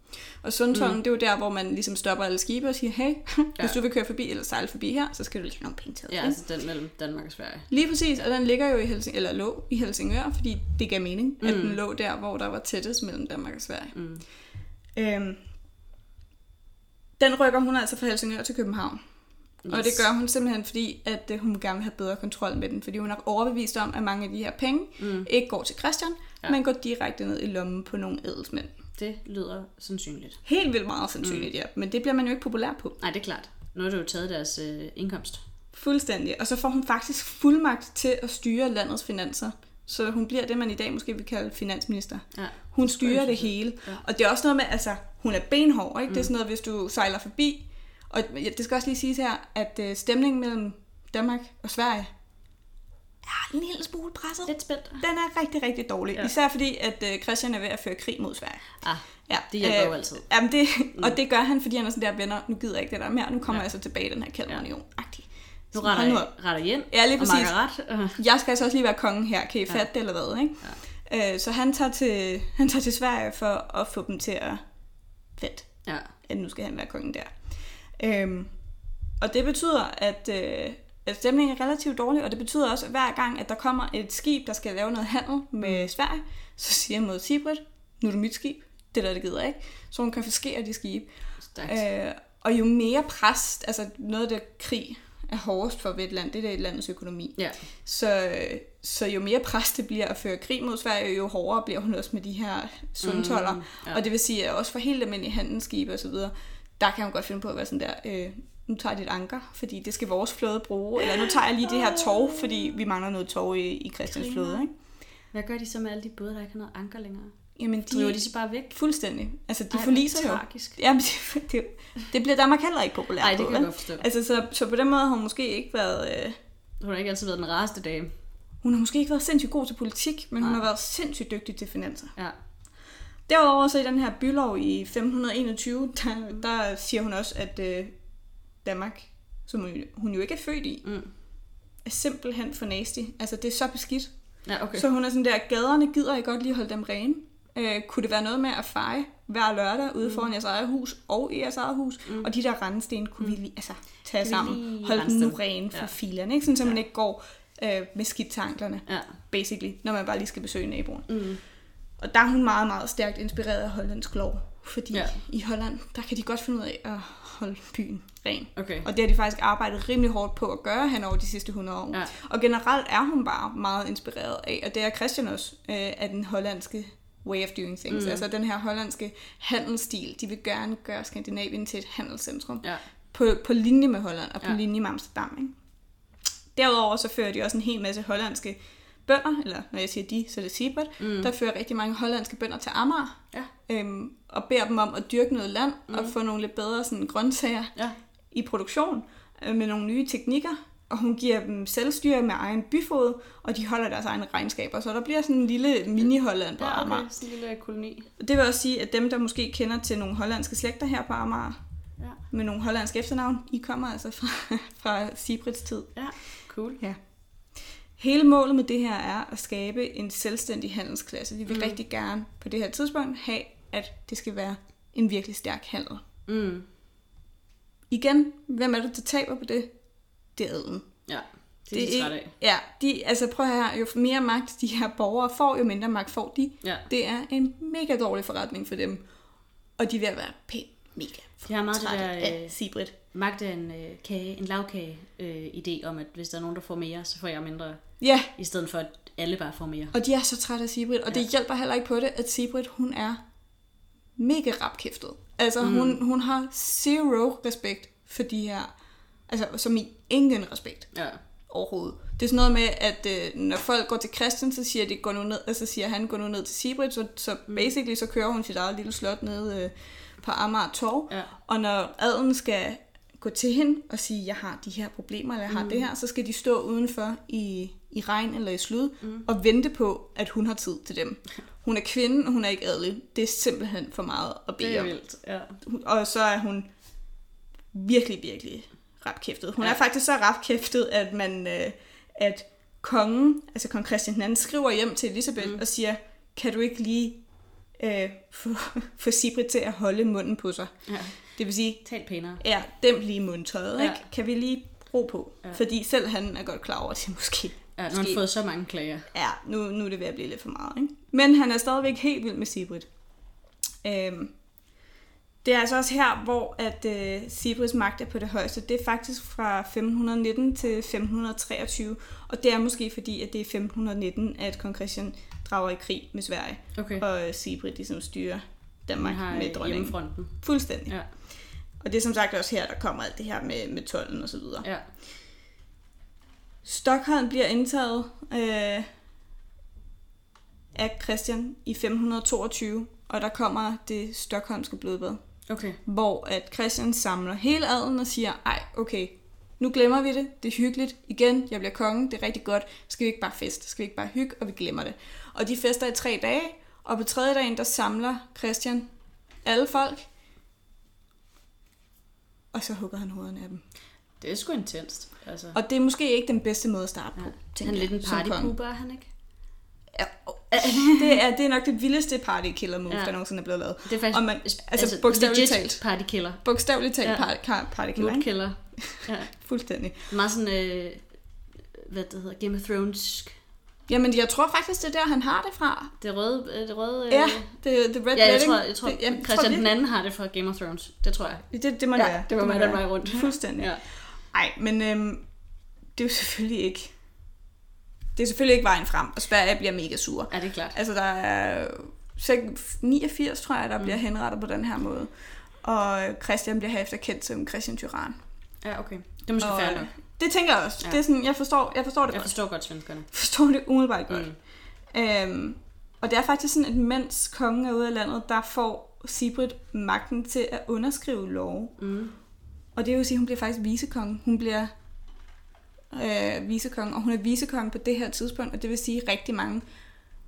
Speaker 1: Og Sundtollen, mm. det er jo der, hvor man ligesom stopper alle skibe og siger, hey, ja. hvis du vil køre forbi eller sejle forbi her, så skal du lige have nogle penge til.
Speaker 2: Ja, altså den mellem Danmark og Sverige.
Speaker 1: Lige præcis, og den ligger jo i Helsing eller lå i Helsingør, fordi det gav mening, mm. at den lå der, hvor der var tættest mellem Danmark og Sverige. Mm. Øhm, den rykker hun altså fra Helsingør til København. Yes. Og det gør hun simpelthen, fordi at uh, hun gerne vil have bedre kontrol med den. Fordi hun er overbevist om, at mange af de her penge mm. ikke går til Christian, ja. men går direkte ned i lommen på nogle adelsmænd.
Speaker 2: Det lyder sandsynligt.
Speaker 1: Helt vildt meget sandsynligt, mm. ja. Men det bliver man jo ikke populær på.
Speaker 2: Nej, det er klart. Nu har du jo taget deres øh, indkomst.
Speaker 1: Fuldstændig. Og så får hun faktisk fuldmagt til at styre landets finanser. Så hun bliver det, man i dag måske vil kalde finansminister. Ja. Hun styrer det hele. Ja. Og det er også noget med, altså, hun er benhård, ikke? Mm. Det er sådan noget, hvis du sejler forbi. Og det skal også lige siges her, at øh, stemningen mellem Danmark og Sverige er en lille smule presset.
Speaker 2: Lidt spændt.
Speaker 1: Den er rigtig, rigtig dårlig. Ja. Især fordi, at øh, Christian er ved at føre krig mod Sverige.
Speaker 2: Ah, ja. det hjælper øh, jo altid.
Speaker 1: Jamen det, mm. Og det gør han, fordi han er sådan der, venner, nu gider jeg ikke det der mere, nu kommer ja. jeg så tilbage i den her kaldunion. Ja.
Speaker 2: Nu retter, jeg, retter igen.
Speaker 1: Ja, lige præcis. Uh. Jeg skal altså også lige være kongen her. Kan I ja. fatte det eller hvad? Ikke? Ja. Øh, så han tager, til, han tager til Sverige for at få dem til at fedt. Ja. At nu skal han være kongen der. Øhm, og det betyder, at, øh, at stemningen er relativt dårlig, og det betyder også, at hver gang, at der kommer et skib, der skal lave noget handel med mm. Sverige, så siger mod Sibrit, nu er det mit skib, det der, det gider ikke. Så hun konfiskerer de skib. Øh, og jo mere pres, altså noget af det krig er hårdest for et land, det er det landets økonomi. Ja. Så, så jo mere pres det bliver at føre krig mod Sverige, jo hårdere bliver hun også med de her sundtoller. Mm, ja. Og det vil sige, at også for helt almindelige handelsskibe osv., der kan hun godt finde på at være sådan der, øh, nu tager jeg dit anker, fordi det skal vores flåde bruge, eller nu tager jeg lige det her tog, fordi vi mangler noget tog i, i Christians flåde. Ikke?
Speaker 2: Hvad gør de så med alle de både, der ikke har noget anker længere?
Speaker 1: Jamen,
Speaker 2: de, Driver de så bare væk?
Speaker 1: Fuldstændig. Altså, de Ej, forliser jo. Tragisk. Jamen, det, det, det bliver Danmark heller ikke populært
Speaker 2: Nej, det kan jeg godt forstå.
Speaker 1: Altså, så, så på den måde har hun måske ikke været... Øh...
Speaker 2: Hun har ikke altid været den rareste dame.
Speaker 1: Hun har måske ikke været sindssygt god til politik, men Nej. hun har været sindssygt dygtig til finanser. Ja. Derudover så i den her bylov i 1521, der, der siger hun også, at øh, Danmark, som hun, hun jo ikke er født i, mm. er simpelthen for nasty. Altså, det er så beskidt. Ja, okay. Så hun er sådan der, gaderne gider I godt lige holde dem rene. Øh, kunne det være noget med at feje hver lørdag ude mm. foran jeres eget hus og i jeres eget hus? Mm. Og de der rendesten kunne mm. vi lige altså, tage kan sammen. Holde dem nu rene for ja. filerne, ikke? Sådan, så ja. man ikke går øh, med skidt tanklerne, ja. basically, når man bare lige skal besøge naboen. Mm. Og der er hun meget, meget stærkt inspireret af hollandsk lov. Fordi ja. i Holland, der kan de godt finde ud af at holde byen ren. Okay. Og det har de faktisk arbejdet rimelig hårdt på at gøre hen over de sidste 100 år. Ja. Og generelt er hun bare meget inspireret af, og det er Christian også, øh, af den hollandske way of doing things. Mm. Altså den her hollandske handelsstil. De vil gerne gøre Skandinavien til et handelscentrum. Ja. På, på linje med Holland og på ja. linje med Amsterdam. Ikke? Derudover så fører de også en hel masse hollandske bønder, eller når jeg siger de, så er det Sibert, mm. der fører rigtig mange hollandske bønder til Amager, ja. Øhm, og beder dem om at dyrke noget land, mm. og få nogle lidt bedre sådan, grøntsager ja. i produktion, øh, med nogle nye teknikker, og hun giver dem selvstyre med egen byfod, og de holder deres egne regnskaber. Så der bliver sådan en lille mini-Holland på ja, okay. Amager.
Speaker 2: sådan en lille koloni.
Speaker 1: Det vil også sige, at dem, der måske kender til nogle hollandske slægter her på Amager, ja. med nogle hollandske efternavn, I kommer altså fra, fra Sibrits tid.
Speaker 2: Ja, cool.
Speaker 1: Ja. Hele målet med det her er at skabe en selvstændig handelsklasse. Vi vil mm. rigtig gerne på det her tidspunkt have, at det skal være en virkelig stærk handel. Mm. Igen, hvem er det, der taber på det? Det er adelen.
Speaker 2: Ja, det er det de af.
Speaker 1: Ja, de, altså prøv her, jo mere magt de her borgere får, jo mindre magt får de. Ja. Det er en mega dårlig forretning for dem. Og de er ved at være pænt mega
Speaker 2: Jeg har meget det der,
Speaker 1: øh, Sibrit.
Speaker 2: Magt er en øh, kage, en lavkage øh, idé om, at hvis der er nogen, der får mere, så får jeg mindre.
Speaker 1: Ja.
Speaker 2: I stedet for, at alle bare får mere.
Speaker 1: Og de er så trætte af Sibrit, og ja. det hjælper heller ikke på det, at Sibrit, hun er mega rapkæftet. Altså, mm. hun, hun har zero respekt for de her, altså som i ingen respekt. Ja. Overhovedet. Det er sådan noget med, at øh, når folk går til Christian, så siger, de, går nu ned, altså siger han, går nu ned til Sibrit, så, så mm. basically så kører hun sit eget lille slot ned øh, på Amager Torv. Ja. Og når adelen skal gå til hende og sige, jeg har de her problemer, eller jeg har mm. det her, så skal de stå udenfor i, i regn eller i slud, mm. og vente på, at hun har tid til dem. Hun er kvinde, og hun er ikke adelig. Det er simpelthen for meget at bede
Speaker 2: Det er vildt, ja.
Speaker 1: Og så er hun virkelig, virkelig rapkæftet. Hun ja. Er faktisk så rapkæftet, at man, øh, at kongen, altså kong Christian II, skriver hjem til Elisabeth mm. og siger, kan du ikke lige øh, få, få Sibrit til at holde munden på sig?
Speaker 2: Ja.
Speaker 1: Det vil sige,
Speaker 2: Tal pænere.
Speaker 1: ja, dem lige mundtøjet,
Speaker 2: Ja.
Speaker 1: ikke? Kan vi lige ro på?
Speaker 2: Ja.
Speaker 1: Fordi selv han er godt klar over, at det måske
Speaker 2: Ja, nu har han fået så mange klager.
Speaker 1: Ja, nu, nu er det ved at blive lidt for meget. Ikke? Men han er stadigvæk helt vild med Sibrit. Øhm, det er altså også her, hvor at øh, Sibrits magt er på det højeste. Det er faktisk fra 1519 til 1523. Og det er måske fordi, at det er 1519, at kong Christian drager i krig med Sverige.
Speaker 2: Okay.
Speaker 1: Og øh, Sibrit ligesom styrer Danmark
Speaker 2: har
Speaker 1: med
Speaker 2: øh,
Speaker 1: dronningen.
Speaker 2: hjemmefronten.
Speaker 1: Fuldstændig.
Speaker 2: Ja.
Speaker 1: Og det er som sagt også her, der kommer alt det her med, med tolden og så videre.
Speaker 2: Ja.
Speaker 1: Stockholm bliver indtaget øh, af Christian i 1522, og der kommer det Stockholmske blodbad,
Speaker 2: Okay.
Speaker 1: hvor at Christian samler hele adelen og siger, ej, okay, nu glemmer vi det, det er hyggeligt, igen, jeg bliver konge, det er rigtig godt, skal vi ikke bare feste, skal vi ikke bare hygge, og vi glemmer det. Og de fester i tre dage, og på tredje dagen, der samler Christian alle folk, og så hugger han hovederne af dem.
Speaker 2: Det er sgu intenst. Altså.
Speaker 1: Og det er måske ikke den bedste måde at starte på,
Speaker 2: Ja.
Speaker 1: tænker
Speaker 2: Han er lidt en partypooper, er han ikke?
Speaker 1: Ja, det, er, det er nok det vildeste partykiller move, ja.
Speaker 2: Ja.
Speaker 1: der nogensinde er blevet lavet.
Speaker 2: Det er faktisk
Speaker 1: Og man- altså, bogstaveligt
Speaker 2: legit
Speaker 1: talt.
Speaker 2: partykiller.
Speaker 1: Bogstaveligt talt
Speaker 2: Ja.
Speaker 1: ja. par, partykiller?
Speaker 2: Moodkiller. Ja.
Speaker 1: Fuldstændig.
Speaker 2: Meget sådan, øh, hvad det hedder, Game of Thrones.
Speaker 1: Jamen, jeg tror faktisk, det er der, han har det fra.
Speaker 2: Det røde, øh, det røde øh,
Speaker 1: Ja, det, the Red
Speaker 2: Ja, jeg tror, jeg tror
Speaker 1: det, jeg
Speaker 2: Christian
Speaker 1: tror,
Speaker 2: den anden har det fra Game of Thrones. Det tror jeg.
Speaker 1: det, det, det må det være.
Speaker 2: det mig
Speaker 1: må
Speaker 2: den
Speaker 1: være.
Speaker 2: vej rundt.
Speaker 1: Fuldstændig.
Speaker 2: Ja.
Speaker 1: Nej, men øhm, det er jo selvfølgelig ikke... Det er selvfølgelig ikke vejen frem, og Sverige bliver mega sur.
Speaker 2: ja, det er klart.
Speaker 1: Altså, der er sek- 89, tror jeg, der bliver henrettet på den her måde. Og Christian bliver herefter kendt som Christian Tyran.
Speaker 2: Ja, okay. Det er måske
Speaker 1: Og,
Speaker 2: fair
Speaker 1: øh,
Speaker 2: nok.
Speaker 1: Det tænker jeg også.
Speaker 2: Ja.
Speaker 1: Det er sådan, jeg forstår, jeg forstår det
Speaker 2: Jeg
Speaker 1: godt.
Speaker 2: forstår godt svenskerne.
Speaker 1: forstår det umiddelbart godt.
Speaker 2: Mm.
Speaker 1: Øhm, og det er faktisk sådan, at mens kongen er ude af landet, der får Sibrit magten til at underskrive lov.
Speaker 2: Mm.
Speaker 1: Og det vil sige, at hun bliver faktisk vicekonge. Hun bliver øh, vicekonge, og hun er vicekonge på det her tidspunkt, og det vil sige rigtig mange.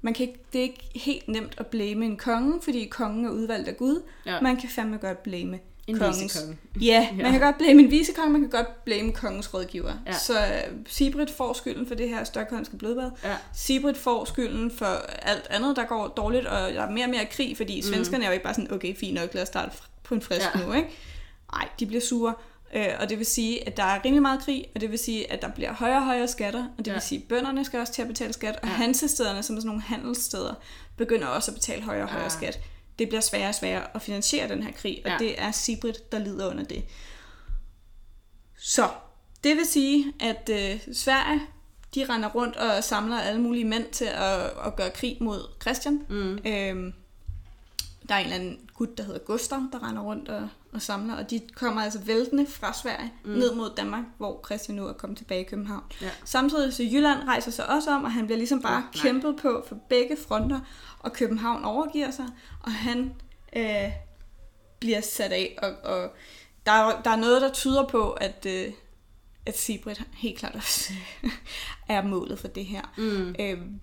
Speaker 1: Man kan ikke, det er ikke helt nemt at blame en konge, fordi kongen er udvalgt af Gud.
Speaker 2: Ja.
Speaker 1: Man kan fandme godt blame
Speaker 2: En
Speaker 1: kongens...
Speaker 2: vicekonge.
Speaker 1: Ja, man
Speaker 2: Ja.
Speaker 1: kan godt blame en vicekonge, man kan godt blame kongens rådgiver.
Speaker 2: Ja.
Speaker 1: Så øh, Sibrit får skylden for det her stokholmske blodbad.
Speaker 2: Ja.
Speaker 1: Sibrit får skylden for alt andet, der går dårligt, og der er mere og mere krig, fordi svenskerne er jo ikke bare sådan, okay, fint nok, lad os starte på en frisk
Speaker 2: ja.
Speaker 1: nu, ikke? Nej, de bliver sure, øh, og det vil sige, at der er rimelig meget krig, og det vil sige, at der bliver højere og højere skatter, og det
Speaker 2: Ja.
Speaker 1: vil sige, at bønderne skal også til at betale skat, og
Speaker 2: Ja.
Speaker 1: hansestederne, som er sådan nogle handelssteder, begynder også at betale højere og højere
Speaker 2: Ja.
Speaker 1: skat. Det bliver sværere og sværere at finansiere den her krig, og
Speaker 2: ja.
Speaker 1: det er Sibrit, der lider under det. Så, det vil sige, at øh, Sverige, de render rundt og samler alle mulige mænd til at, at gøre krig mod Christian.
Speaker 2: Mm.
Speaker 1: Øhm, der er en eller anden gut, der hedder Gustav, der render rundt og, og samler, og de kommer altså væltende fra Sverige mm. ned mod Danmark, hvor Christian nu er kommet tilbage i København.
Speaker 2: Ja.
Speaker 1: Samtidig så Jylland rejser sig også om, og han bliver ligesom bare
Speaker 2: nej.
Speaker 1: kæmpet på for begge fronter, og København overgiver sig, og han øh, bliver sat af, og, og der, er, der er noget, der tyder på, at, øh, at Sibrit helt klart også er målet for det her.
Speaker 2: Mm.
Speaker 1: Øhm,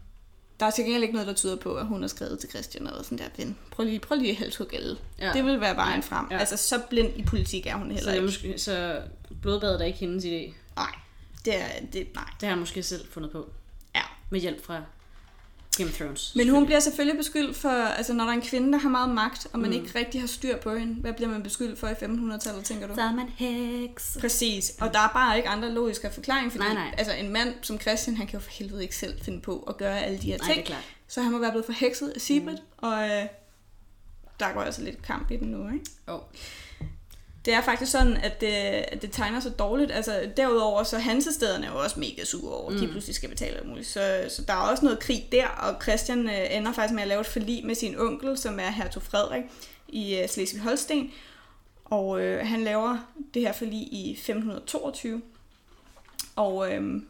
Speaker 1: der er til gengæld ikke noget, der tyder på, at hun har skrevet til Christian og sådan der, ven, prøv lige, prøv lige halshugge alle.
Speaker 2: Ja.
Speaker 1: Det vil være vejen frem.
Speaker 2: Ja.
Speaker 1: Altså, så blind i politik er hun
Speaker 2: Så,
Speaker 1: heller
Speaker 2: er
Speaker 1: ikke.
Speaker 2: måske, så blodbadet er ikke hendes idé.
Speaker 1: Nej, det er, det, nej.
Speaker 2: Det har han måske selv fundet på.
Speaker 1: Ja.
Speaker 2: Med hjælp fra Game of Thrones.
Speaker 1: Men hun bliver selvfølgelig beskyldt for, altså når der er en kvinde, der har meget magt, og man
Speaker 2: Mm.
Speaker 1: ikke rigtig har styr på hende, hvad bliver man beskyldt for i 1500-tallet, tænker du?
Speaker 2: Så er man heks.
Speaker 1: Præcis, og der er bare ikke andre logiske forklaringer, fordi
Speaker 2: Nej, nej.
Speaker 1: Altså, en mand som Christian, han kan jo for helvede ikke selv finde på at gøre alle de her
Speaker 2: Nej,
Speaker 1: ting.
Speaker 2: det er klart.
Speaker 1: Så han må være blevet forhekset af Sibrit, mm. og øh, der går altså lidt kamp i den nu, ikke?
Speaker 2: Jo.
Speaker 1: Det er faktisk sådan, at det, at det tegner så dårligt. Altså, derudover så Hansestederne er jo også mega sure over,
Speaker 2: Mm.
Speaker 1: de pludselig skal betale alt muligt. Så, så der er også noget krig der, og Christian øh, ender faktisk med at lave et forlig med sin onkel, som er hertug Frederik i øh, Slesvig-Holsten. Og øh, han laver det her forlig i 1522. Og, øh,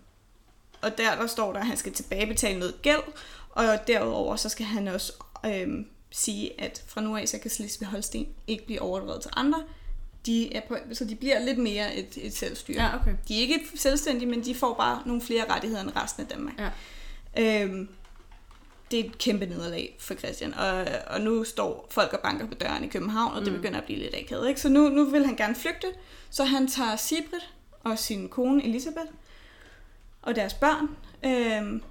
Speaker 1: og der, der står der, at han skal tilbagebetale noget gæld, og derudover så skal han også øh, sige, at fra nu af, så kan Slesvig-Holsten ikke blive overdrevet til andre. De er på, så de bliver lidt mere et, et selvstyre.
Speaker 2: Ja, okay.
Speaker 1: De er ikke selvstændige, men de får bare nogle flere rettigheder end resten af Danmark.
Speaker 2: Ja.
Speaker 1: Øhm, det er et kæmpe nederlag for Christian. Og, og nu står folk og banker på døren i København, og det begynder at blive lidt akavet. Ikke? Så nu, nu vil han gerne flygte, så han tager Sibrit og sin kone Elisabeth og deres børn øh,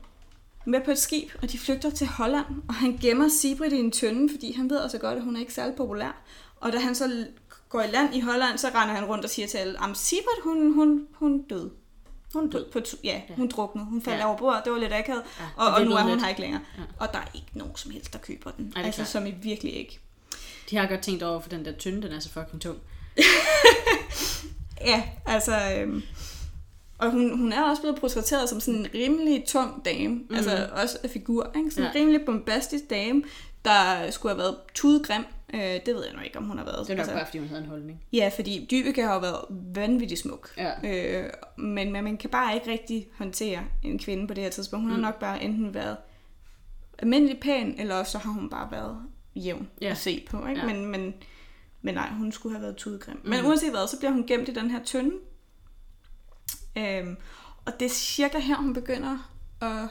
Speaker 1: med på et skib, og de flygter til Holland, og han gemmer Sibrit i en tønde, fordi han ved altså godt, at hun er ikke særlig populær. Og da han så går i land i Holland, så render han rundt og siger til alle, at Sibrit, hun, hun, hun døde. Hun døde på, tu- ja, hun druknede. Hun faldt
Speaker 2: Ja.
Speaker 1: ja. over bord, det var lidt akavet.
Speaker 2: Ja,
Speaker 1: Ja, og, og nu er hun
Speaker 2: lidt.
Speaker 1: her ikke længere.
Speaker 2: Ja.
Speaker 1: Ja. Og der er ikke nogen som helst, der køber den.
Speaker 2: er
Speaker 1: altså,
Speaker 2: klart.
Speaker 1: som i virkelig ikke.
Speaker 2: De har godt tænkt over, for den der tynde, den er så fucking tung.
Speaker 1: Ja, altså... Øhm, og hun, hun er også blevet portrætteret som sådan en rimelig tung dame. Mm. Altså også af figur, ikke? Sådan en
Speaker 2: Ja.
Speaker 1: rimelig bombastisk dame, der skulle have været tudegrim. Øh, det ved jeg nu ikke, om hun har været.
Speaker 2: Det er nok
Speaker 1: altså,
Speaker 2: bare, fordi hun havde en holdning.
Speaker 1: Ja, fordi Dyveke har jo været vanvittigt smuk.
Speaker 2: Ja.
Speaker 1: Øh, men, men man kan bare ikke rigtig håndtere en kvinde på det her tidspunkt. Hun mm. har nok bare enten været almindelig pæn, eller også så har hun bare været jævn
Speaker 2: Ja.
Speaker 1: at se på. Ikke?
Speaker 2: Ja.
Speaker 1: Men, men, men nej, hun skulle have været tudegrim. Mm. Men uanset hvad, så bliver hun gemt i den her tønde. Øhm, og det er cirka her, hun begynder at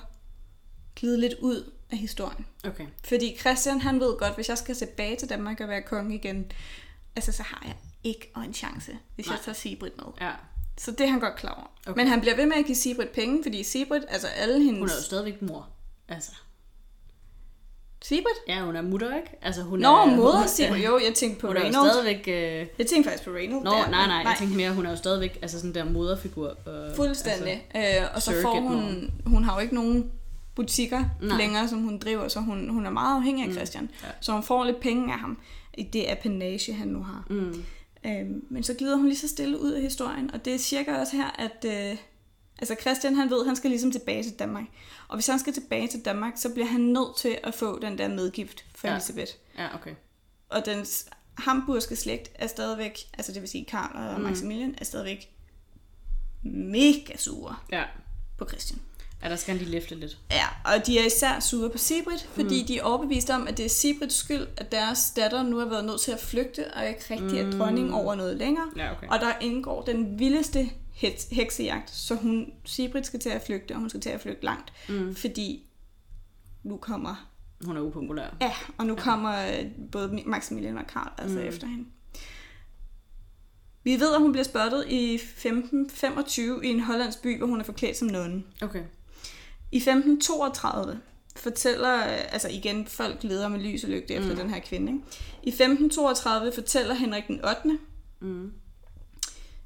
Speaker 1: glide lidt ud af historien.
Speaker 2: Okay.
Speaker 1: Fordi Christian, han ved godt, hvis jeg skal tilbage til Danmark og være konge igen, altså så har jeg ikke en chance, hvis
Speaker 2: Nej.
Speaker 1: Nej. jeg tager Sibrit med.
Speaker 2: Ja.
Speaker 1: Så det er han godt klar over.
Speaker 2: Okay.
Speaker 1: Men han bliver ved med at give Sibrit penge, fordi Sibrit, altså alle hendes...
Speaker 2: Hun er jo stadigvæk mor. Altså.
Speaker 1: Sibrit?
Speaker 2: Ja, hun er mutter, ikke? Altså, hun
Speaker 1: Nå,
Speaker 2: er,
Speaker 1: moder
Speaker 2: hun,
Speaker 1: Sibrit. Jo, jeg tænkte på
Speaker 2: Hun er jo
Speaker 1: Reynold.
Speaker 2: stadigvæk... Øh...
Speaker 1: Jeg tænkte faktisk på Reynold.
Speaker 2: Nå,
Speaker 1: der,
Speaker 2: nej,
Speaker 1: men
Speaker 2: nej, jeg tænkte mere, hun er jo stadigvæk altså sådan der moderfigur. Og,
Speaker 1: Fuldstændig. Altså, øh, og så får hun... Hun har jo ikke nogen butikker
Speaker 2: Nej.
Speaker 1: længere, som hun driver, så hun, hun er meget afhængig af Christian.
Speaker 2: Mm. Ja.
Speaker 1: Så hun får lidt penge af ham i det apanage, han nu har.
Speaker 2: Mm.
Speaker 1: Øhm, men så glider hun lige så stille ud af historien, og det er cirka også her, at øh, altså Christian han ved, at han skal ligesom tilbage til Danmark. Og hvis han skal tilbage til Danmark, så bliver han nødt til at få den der medgift for
Speaker 2: Ja.
Speaker 1: Elisabeth.
Speaker 2: Ja, okay.
Speaker 1: Og den hamburgske slægt er stadigvæk, altså det vil sige Karl og
Speaker 2: Mm.
Speaker 1: Maximilian, er stadigvæk mega sure
Speaker 2: Ja.
Speaker 1: på Christian.
Speaker 2: Ja, der skal han lige løfte lidt.
Speaker 1: Ja, og de er især sure på Sibrit, fordi mm. de er overbevist om, at det er Sibrits skyld, at deres datter nu har været nødt til at flygte, og ikke rigtig er dronning over noget længere.
Speaker 2: Ja, okay.
Speaker 1: Og der indgår den vildeste heks- heksejagt, så hun, Sibrit skal til at flygte, og hun skal til at flygte langt,
Speaker 2: Mm.
Speaker 1: fordi nu kommer,
Speaker 2: Hun er upopulær.
Speaker 1: ja, og nu kommer øh, både Maximilian og Karl altså
Speaker 2: Mm.
Speaker 1: mm. efter hende. Vi ved, at hun bliver spottet i 1525 i en hollandsk by, hvor hun er forklædt som nonne.
Speaker 2: Okay.
Speaker 1: I 1532 fortæller, øh, altså igen, folk leder med lys og lygte efter
Speaker 2: Mm.
Speaker 1: den her kvinde. Ikke? I 1532 fortæller Henrik den 8.,
Speaker 2: Mm.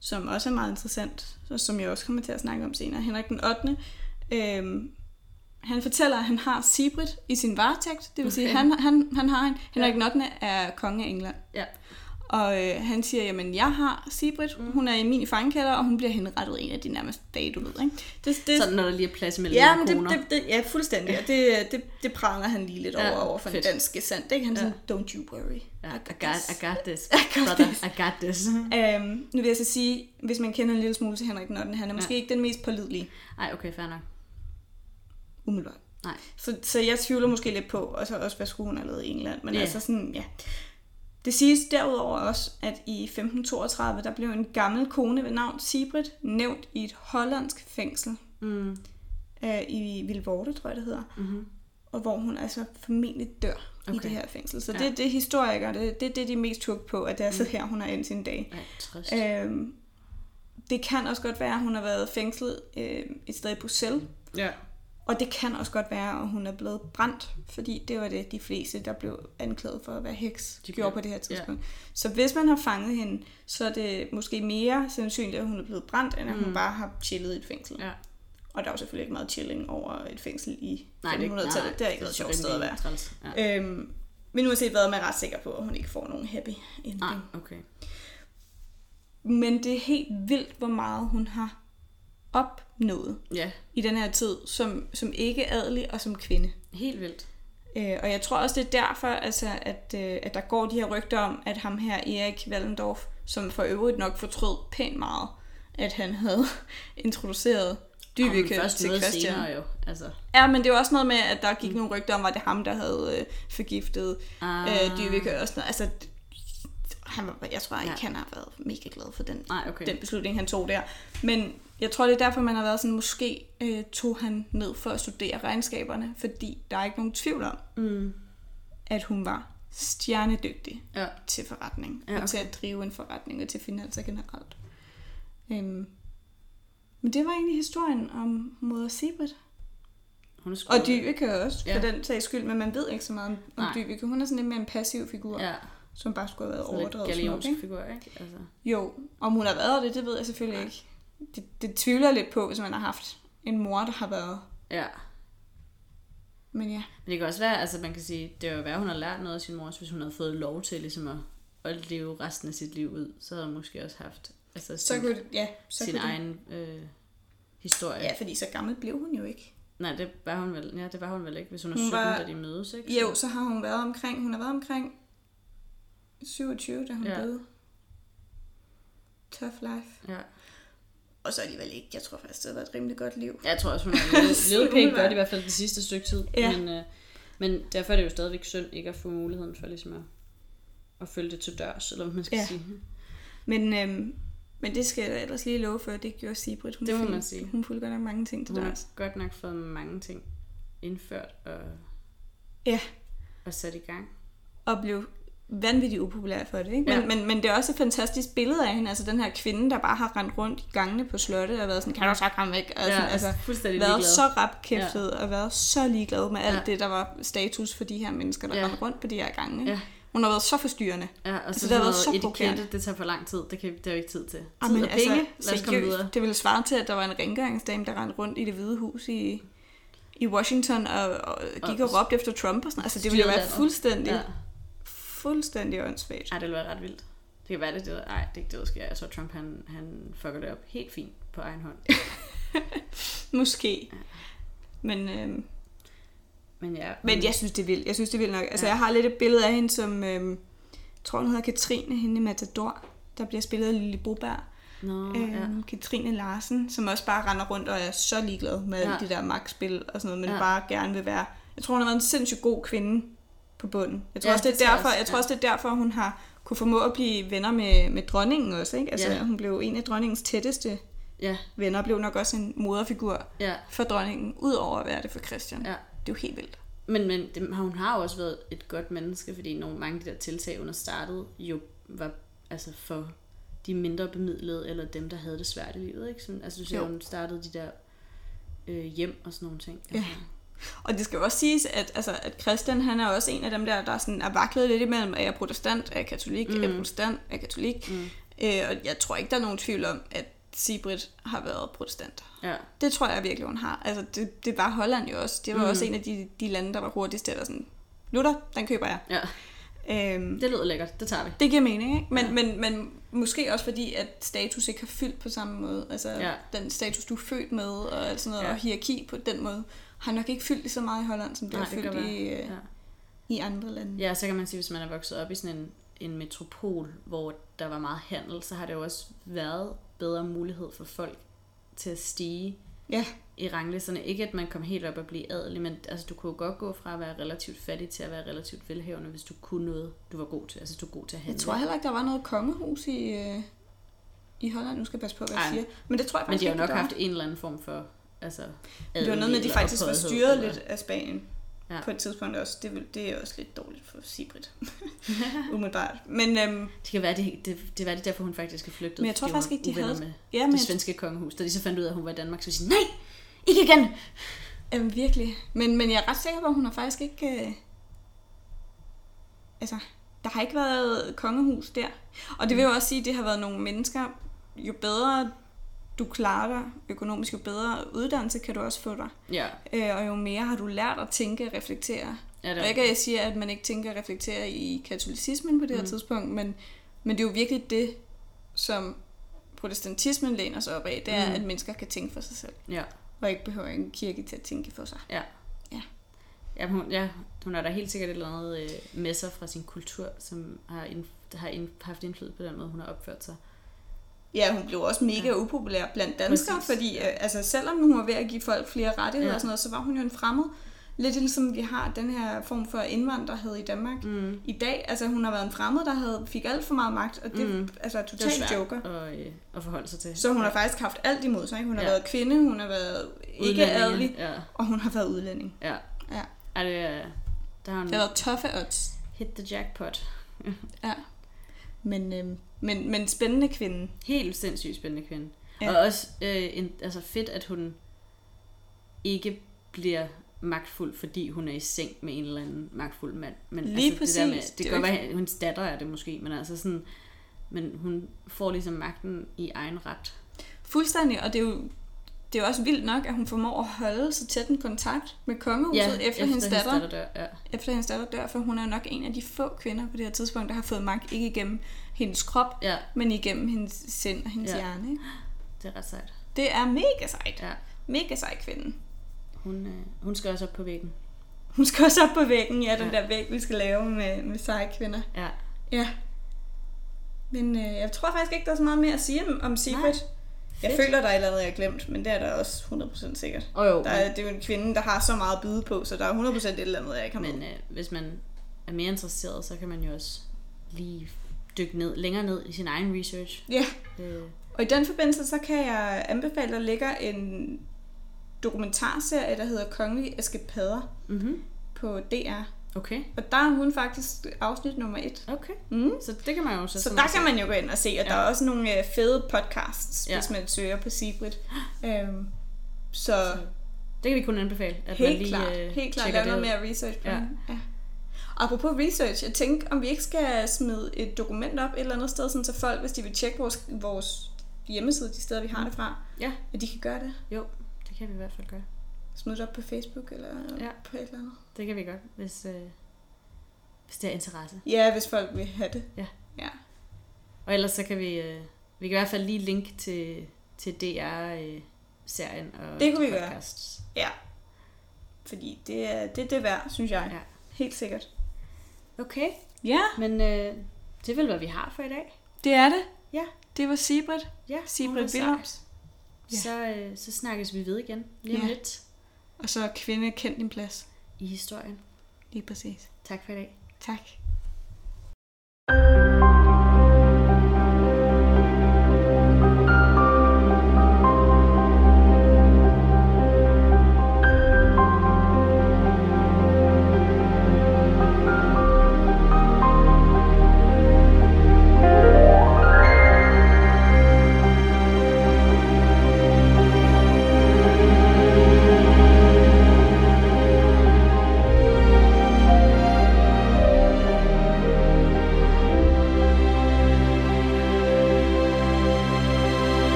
Speaker 1: som også er meget interessant, så- som jeg også kommer til at snakke om senere. Henrik den 8. Øhm, han fortæller, at han har Sibrit i sin varetægt. Det vil sige,
Speaker 2: Okay.
Speaker 1: han, han, han har en. Henrik
Speaker 2: Ja.
Speaker 1: den 8. er konge af England.
Speaker 2: Ja.
Speaker 1: Og øh, han siger, jamen jeg har Sibrit, mm. hun er i min fangekælder, og hun bliver henrettet en af de nærmeste dage, du ved. Ikke? Det, det,
Speaker 2: Sådan, når der lige er plads mellem
Speaker 1: Ja, men det, det, det, ja, fuldstændig. Og det, det, det pranger han lige lidt
Speaker 2: Ja,
Speaker 1: over, over for
Speaker 2: fedt.
Speaker 1: en dansk sandt. Ikke? Han er
Speaker 2: Ja.
Speaker 1: sådan, don't you worry.
Speaker 2: Ja,
Speaker 1: I got this."
Speaker 2: I got this.
Speaker 1: I got
Speaker 2: Brother,
Speaker 1: this.
Speaker 2: I got this.
Speaker 1: Øhm, nu vil jeg så sige, hvis man kender en lille smule til Henrik den 8., han er måske
Speaker 2: Ja.
Speaker 1: ikke den mest pålidelige,
Speaker 2: Ej, okay, fair nok.
Speaker 1: umiddelbart.
Speaker 2: Nej.
Speaker 1: Så, så jeg tvivler måske lidt på, og så også, hvad skulle hun have lavet i England. Men yeah. altså sådan, ja. Det siges derudover også, at i 1532, der blev en gammel kone ved navn Sibrit nævnt i et hollandsk fængsel
Speaker 2: Mm.
Speaker 1: øh, i Vilvoorde, tror jeg det hedder.
Speaker 2: Mm-hmm.
Speaker 1: og hvor hun altså formentlig dør okay. i det her fængsel. Så
Speaker 2: Ja.
Speaker 1: det er det historikere, det, det er det, de mest tugt på, at det er så her, hun har endt sin dag.
Speaker 2: Ja.
Speaker 1: Øhm, det kan også godt være, at hun har været fængslet øh, et sted i Bruxelles,
Speaker 2: Ja.
Speaker 1: Og det kan også godt være, at hun er blevet brændt, fordi det var det, de fleste, der blev anklaget for at være heks,
Speaker 2: De
Speaker 1: de gjorde på det her tidspunkt. Ja. Så hvis man har fanget hende, så er det måske mere sandsynligt, at hun er blevet brændt, end at
Speaker 2: Mm.
Speaker 1: hun bare har chillet i et fængsel.
Speaker 2: Ja.
Speaker 1: Og der er jo selvfølgelig ikke meget chilling over et fængsel i
Speaker 2: Nej, det er ikke-
Speaker 1: 1500-tallet.
Speaker 2: nej,
Speaker 1: Det har ikke været et
Speaker 2: så
Speaker 1: sjovt sted at være.
Speaker 2: Ja.
Speaker 1: Øhm, men uanset hvad, er man ret sikker på, at hun ikke får nogen happy ending.
Speaker 2: Nej, okay.
Speaker 1: Men det er helt vildt, hvor meget hun har opnået
Speaker 2: Ja,
Speaker 1: i den her tid, som, som ikke adelig og som kvinde.
Speaker 2: helt vildt.
Speaker 1: Øh, og jeg tror også, det er derfor, altså, at, øh, at der går de her rygter om, at ham her, Erik Wallendorf, som for øvrigt nok fortrød pænt meget, at han havde introduceret
Speaker 2: først
Speaker 1: til Christian.
Speaker 2: senere jo. Altså,
Speaker 1: Ja, men det er også noget med, at der gik nogle rygter om, at det ham, der havde øh, forgiftet
Speaker 2: ah,
Speaker 1: øh, Dyveke og sådan noget. Altså, han var, jeg tror ikke,
Speaker 2: Ja.
Speaker 1: han har været mega glad for den,
Speaker 2: Nej, okay.
Speaker 1: den beslutning, han tog der. Men jeg tror, det er derfor, man har været sådan, måske øh, tog han ned for at studere regnskaberne, fordi der er ikke nogen tvivl om,
Speaker 2: Mm.
Speaker 1: at hun var stjernedygtig
Speaker 2: Ja.
Speaker 1: til forretning,
Speaker 2: Ja,
Speaker 1: ja, okay. og til at drive en forretning, og til finanser generelt. Øhm, men det var egentlig historien om moder Sibrit.
Speaker 2: Hun er.
Speaker 1: Og Dyveke også,
Speaker 2: Ja.
Speaker 1: for den sags skyld, men man ved ikke så meget om, om
Speaker 2: Nej.
Speaker 1: Dyveke. Hun er sådan lidt mere en passiv figur, ja.
Speaker 2: Ja,
Speaker 1: som bare skulle have været
Speaker 2: sådan
Speaker 1: overdrevet
Speaker 2: galionsk
Speaker 1: ikke?
Speaker 2: figur, ikke? Altså.
Speaker 1: Jo, om hun har været det, det ved jeg selvfølgelig
Speaker 2: Nej.
Speaker 1: ikke. Det, det tvivler jeg lidt på, hvis man har haft en mor, der har været.
Speaker 2: Ja.
Speaker 1: Men ja,
Speaker 2: Men det kan også være, altså man kan sige, det er jo være, hun har lært noget af sin mor, hvis hun havde fået lov til ligesom at, at leve resten af sit liv ud, så havde hun måske også haft altså,
Speaker 1: så
Speaker 2: sin,
Speaker 1: kunne ja, så
Speaker 2: sin
Speaker 1: kunne
Speaker 2: egen øh, historie.
Speaker 1: ja, fordi så gammel blev hun jo ikke.
Speaker 2: Nej, det var hun vel, ja, det var hun vel ikke, hvis hun er
Speaker 1: Hun
Speaker 2: 17,
Speaker 1: var-
Speaker 2: da de mødes, ikke?
Speaker 1: Jo, så har hun været omkring, hun har været omkring 27, da hun
Speaker 2: ja.
Speaker 1: døde. Tough life.
Speaker 2: Ja.
Speaker 1: Og så alligevel ikke. Jeg tror faktisk, det har været et rimelig godt liv.
Speaker 2: Jeg tror også, hun har levet, pænt godt, i hvert fald det sidste stykke tid.
Speaker 1: Ja.
Speaker 2: Men, øh, men derfor er det jo stadigvæk synd ikke at få muligheden for ligesom at, at følge det til dørs, eller hvad man skal
Speaker 1: Ja.
Speaker 2: sige.
Speaker 1: Men, øhm, men det skal jeg ellers lige love for, det gjorde Sibrit. Hun
Speaker 2: Det må
Speaker 1: fulgte-
Speaker 2: man sige.
Speaker 1: Hun fulgte godt nok mange ting til
Speaker 2: Hun har
Speaker 1: dørs.
Speaker 2: godt nok fået mange ting indført og,
Speaker 1: Ja,
Speaker 2: og sat i gang.
Speaker 1: og blev vanvittigt upopulær for det. Ikke? Men,
Speaker 2: Ja.
Speaker 1: ja. men, men det er også et fantastisk billede af hende. Altså den her kvinde, der bare har rendt rundt i gangene på slottet og været sådan, kan du så komme væk? Og sådan, altså,
Speaker 2: fuldstændig
Speaker 1: været
Speaker 2: ligeglad.
Speaker 1: så rapkæftet ja. og været så ligeglad med alt
Speaker 2: Ja.
Speaker 1: det, der var status for de her mennesker, der
Speaker 2: Ja.
Speaker 1: ja. rendte rundt på de her gange.
Speaker 2: Ja.
Speaker 1: Hun har været så forstyrrende.
Speaker 2: Ja, og så,
Speaker 1: Altså,
Speaker 2: så
Speaker 1: det har været så
Speaker 2: etikette, det tager for lang tid. Det, kan, det er jo ikke tid til. Tid og penge. Lad os komme
Speaker 1: altså,
Speaker 2: videre.
Speaker 1: Det ville svare til, at der var en rengøringsdame, der rendte rundt i det hvide hus i, i Washington og, og gik og,
Speaker 2: Og
Speaker 1: råbte efter Trump og sådan. Altså, det ville jo være fuldstændig,
Speaker 2: Ja.
Speaker 1: Ja. fuldstændig åndssvagt.
Speaker 2: Ej, det ville være ret vildt. Det kan være, det det. Ej, det er ikke det, der sker. Jeg tror, Trump han, han fucker det op helt fint på egen hånd.
Speaker 1: Måske. Men, øhm,
Speaker 2: Men ja.
Speaker 1: men jeg synes, det er vildt. Jeg synes, det er vildt nok. Altså,
Speaker 2: Ja.
Speaker 1: jeg har lidt et billede af hende, som... Øhm, jeg tror, hun hedder Katrine, hende i Matador, der bliver spillet af Lille Broberg.
Speaker 2: Nå,
Speaker 1: Øhm,
Speaker 2: ja.
Speaker 1: Katrine Larsen, som også bare render rundt og er så ligeglad med
Speaker 2: Ja.
Speaker 1: ja. de der magtspil og sådan noget, men
Speaker 2: Ja.
Speaker 1: ja. bare gerne vil være... Jeg tror, hun har været en sindssygt god kvinde på bunden. Jeg tror,
Speaker 2: Ja,
Speaker 1: også, det er derfor,
Speaker 2: også,
Speaker 1: jeg tror også, det er derfor, hun har kunne formå at blive venner med, med dronningen også. Ikke? Altså,
Speaker 2: Ja.
Speaker 1: Hun blev en af dronningens tætteste
Speaker 2: Ja,
Speaker 1: venner, og blev nok også en moderfigur
Speaker 2: ja,
Speaker 1: for dronningen, udover at være det for Christian.
Speaker 2: ja.
Speaker 1: Det er jo helt vildt.
Speaker 2: Men, men det, hun har jo også været et godt menneske, fordi nogle mange af de der tiltag under startet jo var altså for de mindre bemidlede, eller dem, der havde det svært i livet. Ikke? Sådan, altså du
Speaker 1: Jo.
Speaker 2: hun startede de der øh, hjem og sådan nogle ting.
Speaker 1: Ja. Og det skal jo også siges, at, altså, at Christian han er også en af dem der, der sådan er vaklet lidt imellem, er jeg protestant, er jeg katolik, mm. er jeg protestant, er jeg katolik.
Speaker 2: Mm.
Speaker 1: Øh, og jeg tror ikke, der er nogen tvivl om, at Sibrit har været protestant.
Speaker 2: ja.
Speaker 1: Det tror jeg virkelig, hun har. Altså, det, det var Holland jo også. Det var
Speaker 2: Mm.
Speaker 1: også en af de, de lande, der var hurtigst til at sådan, Luther, den køber jeg.
Speaker 2: ja,
Speaker 1: Øhm,
Speaker 2: det lyder lækkert. Det tager vi.
Speaker 1: det giver mening, ikke? Men,
Speaker 2: Ja.
Speaker 1: men, men måske også fordi, at status ikke har fyldt på samme måde. Altså,
Speaker 2: Ja.
Speaker 1: den status, du er født med, og alt sådan noget,
Speaker 2: ja.
Speaker 1: og hierarki på den måde, har nok ikke fyldt lige så meget i Holland, som det
Speaker 2: Nej,
Speaker 1: har
Speaker 2: det
Speaker 1: fyldt
Speaker 2: kan
Speaker 1: i, øh,
Speaker 2: Ja.
Speaker 1: i andre lande.
Speaker 2: Ja, så kan man sige, hvis man er vokset op i sådan en, en metropol, hvor der var meget handel, så har det jo også været bedre mulighed for folk til at stige
Speaker 1: Ja.
Speaker 2: i ranglisterne. Ikke at man kom helt op og blive adelig, men altså, du kunne jo godt gå fra at være relativt fattig til at være relativt velhavende, hvis du kunne noget, du var god til. Altså, du er god til at handle.
Speaker 1: Jeg tror heller ikke, der var noget kongehus i, øh, i Holland. Nu skal jeg passe på, hvad jeg
Speaker 2: Ej,
Speaker 1: siger. Men det tror jeg
Speaker 2: men
Speaker 1: faktisk
Speaker 2: de har jo nok
Speaker 1: var.
Speaker 2: haft en eller anden form for altså,
Speaker 1: Det var noget med, at de faktisk var styret lidt af Spanien.
Speaker 2: Ja.
Speaker 1: På et tidspunkt også. Det, det er også lidt dårligt for Sibrit. Umiddelbart. Men, øhm,
Speaker 2: Det kan være, det, det, det, var det derfor, hun faktisk er flygtet.
Speaker 1: Men jeg tror faktisk ikke, de havde-
Speaker 2: med
Speaker 1: ja, men,
Speaker 2: det svenske kongehus. Da de så fandt ud af, at hun var i Danmark, så de sige, nej, ikke igen!
Speaker 1: Jamen virkelig. Men, men jeg er ret sikker på, at hun har faktisk ikke... Øh... Altså, der har ikke været kongehus der. Og det vil jo også sige, at det har været nogle mennesker, jo bedre du klarer dig økonomisk, jo bedre uddannelse kan du også få dig.
Speaker 2: Ja,
Speaker 1: Øh, og jo mere har du lært at tænke og reflektere.
Speaker 2: ja det
Speaker 1: Og
Speaker 2: er
Speaker 1: ikke at jeg siger, at man ikke tænker og reflekterer i katolicismen på det her
Speaker 2: Mm.
Speaker 1: tidspunkt, men, men det er jo virkelig det, som protestantismen læner sig op af, det er,
Speaker 2: Mm.
Speaker 1: at mennesker kan tænke for sig selv,
Speaker 2: Ja,
Speaker 1: og ikke behøver en kirke til at tænke for sig.
Speaker 2: ja.
Speaker 1: Ja.
Speaker 2: Ja, hun, ja, hun har da helt sikkert et eller andet øh, med sig fra sin kultur, som har, ind, har ind, haft indflydelse på den måde, hun har opført sig.
Speaker 1: Ja, hun blev også mega
Speaker 2: Ja.
Speaker 1: ja. upopulær blandt danskere,
Speaker 2: Præcis,
Speaker 1: fordi
Speaker 2: ja.
Speaker 1: øh, altså, selvom hun var ved at give folk flere rettigheder
Speaker 2: Ja.
Speaker 1: ja. og sådan noget, så var hun jo en fremmed Lidt ligesom vi har den her form for indvandrerhed i Danmark
Speaker 2: Mm.
Speaker 1: i dag. Altså hun har været en fremmed, der havde, fik alt for meget magt, og det
Speaker 2: Mm.
Speaker 1: altså,
Speaker 2: Det
Speaker 1: totalt
Speaker 2: svært
Speaker 1: joker.
Speaker 2: at, øh, at forholde sig til.
Speaker 1: Så hun har faktisk haft alt imod sig. Ikke? Hun har
Speaker 2: Ja.
Speaker 1: været kvinde, hun har været ikke adelig,
Speaker 2: Ja,
Speaker 1: og hun har været udlænding.
Speaker 2: ja.
Speaker 1: Ja.
Speaker 2: Er det, øh, der har hun
Speaker 1: Det har været tuffe odds.
Speaker 2: hit the jackpot.
Speaker 1: Ja. Men, øhm, men, men spændende kvinde.
Speaker 2: Helt sindssygt spændende kvinde. Ja. Og også øh, en, altså fedt, at hun ikke bliver magtfuld, fordi hun er i seng med en eller anden magtfuld mand. Men
Speaker 1: Lige
Speaker 2: altså, det, der med,
Speaker 1: præcis.
Speaker 2: det,
Speaker 1: Det
Speaker 2: kan godt være, at hendes datter er det måske, men altså sådan, men hun får ligesom magten i egen ret.
Speaker 1: Fuldstændig, og det er jo det er jo også vildt nok, at hun formår at holde så tæt en kontakt med kongehuset ja, efter, efter hendes datter,
Speaker 2: datter dør. Ja.
Speaker 1: efter hendes datter dør, for hun er nok en af de få kvinder på det her tidspunkt, der har fået magt, ikke igennem hendes krop,
Speaker 2: ja,
Speaker 1: men igennem hendes sind og hendes
Speaker 2: Ja.
Speaker 1: hjerne. Ikke?
Speaker 2: det er ret sejt.
Speaker 1: Det er mega sejt.
Speaker 2: Ja.
Speaker 1: Mega sej kvinde.
Speaker 2: Hun, øh, hun skal også op på væggen.
Speaker 1: Hun skal også op på væggen, ja, den
Speaker 2: Ja.
Speaker 1: der væg, vi skal lave med, med seje kvinder.
Speaker 2: Ja.
Speaker 1: Ja. Men øh, jeg tror faktisk ikke, der er så meget mere at sige om, om Sigrid. Jeg
Speaker 2: Fedt.
Speaker 1: føler, der er et eller andet, jeg har glemt, men det er der også 100% sikkert.
Speaker 2: Og jo,
Speaker 1: Der er, det er jo en kvinde, der har så meget at byde på, så der er 100% et eller andet, jeg ikke har med.
Speaker 2: Men øh, hvis man er mere interesseret, så kan man jo også lige dykke ned, længere ned i sin egen research.
Speaker 1: Ja,
Speaker 2: Øh,
Speaker 1: og i den forbindelse, så kan jeg anbefale, der ligger en dokumentarserie, der hedder Kongelige Eskapader
Speaker 2: mm-hmm.
Speaker 1: på DR.
Speaker 2: Okay,
Speaker 1: Og der er hun faktisk afsnit nummer et.
Speaker 2: okay.
Speaker 1: Mm.
Speaker 2: Så det kan man jo så
Speaker 1: Så der kan man jo gå ind og se, og ja. der er også nogle øh, fede podcasts,
Speaker 2: Ja.
Speaker 1: hvis man søger på Sigrid. Øhm, så
Speaker 2: Så det kan vi kun anbefale, at man
Speaker 1: helt
Speaker 2: lige
Speaker 1: klart,
Speaker 2: øh,
Speaker 1: helt klart lave noget mere research på
Speaker 2: ja.
Speaker 1: den. Ja. Apropos research, jeg tænkte, om vi ikke skal smide et dokument op et eller andet sted, sådan så folk, hvis de vil tjekke vores, vores hjemmeside, de steder, vi har det fra,
Speaker 2: Ja.
Speaker 1: at de kan gøre det.
Speaker 2: Jo, det kan vi i hvert fald gøre.
Speaker 1: Smid det op på Facebook eller
Speaker 2: Ja.
Speaker 1: på et eller andet.
Speaker 2: Det kan vi godt, hvis, øh, hvis det er interesse.
Speaker 1: Ja, hvis folk vil have det.
Speaker 2: Ja.
Speaker 1: Ja.
Speaker 2: Og ellers så kan vi, øh, vi kan i hvert fald lige linke til, til DR-serien og
Speaker 1: Det kunne vi gøre.
Speaker 2: podcasts.
Speaker 1: ja. Fordi det er det, er det værd, synes jeg.
Speaker 2: Ja.
Speaker 1: Helt sikkert.
Speaker 2: Okay.
Speaker 1: Ja.
Speaker 2: Men øh, det er vel, hvad vi har for i dag.
Speaker 1: Det er det.
Speaker 2: Ja.
Speaker 1: Det var Sibrit.
Speaker 2: Ja, Sibrit
Speaker 1: Billums. Ja.
Speaker 2: Så, øh, så snakkes vi ved igen lige om
Speaker 1: ja.
Speaker 2: lidt.
Speaker 1: Og så kvinde kendt din plads.
Speaker 2: I historien.
Speaker 1: Lige præcis.
Speaker 2: Tak for i dag.
Speaker 1: Tak. thank you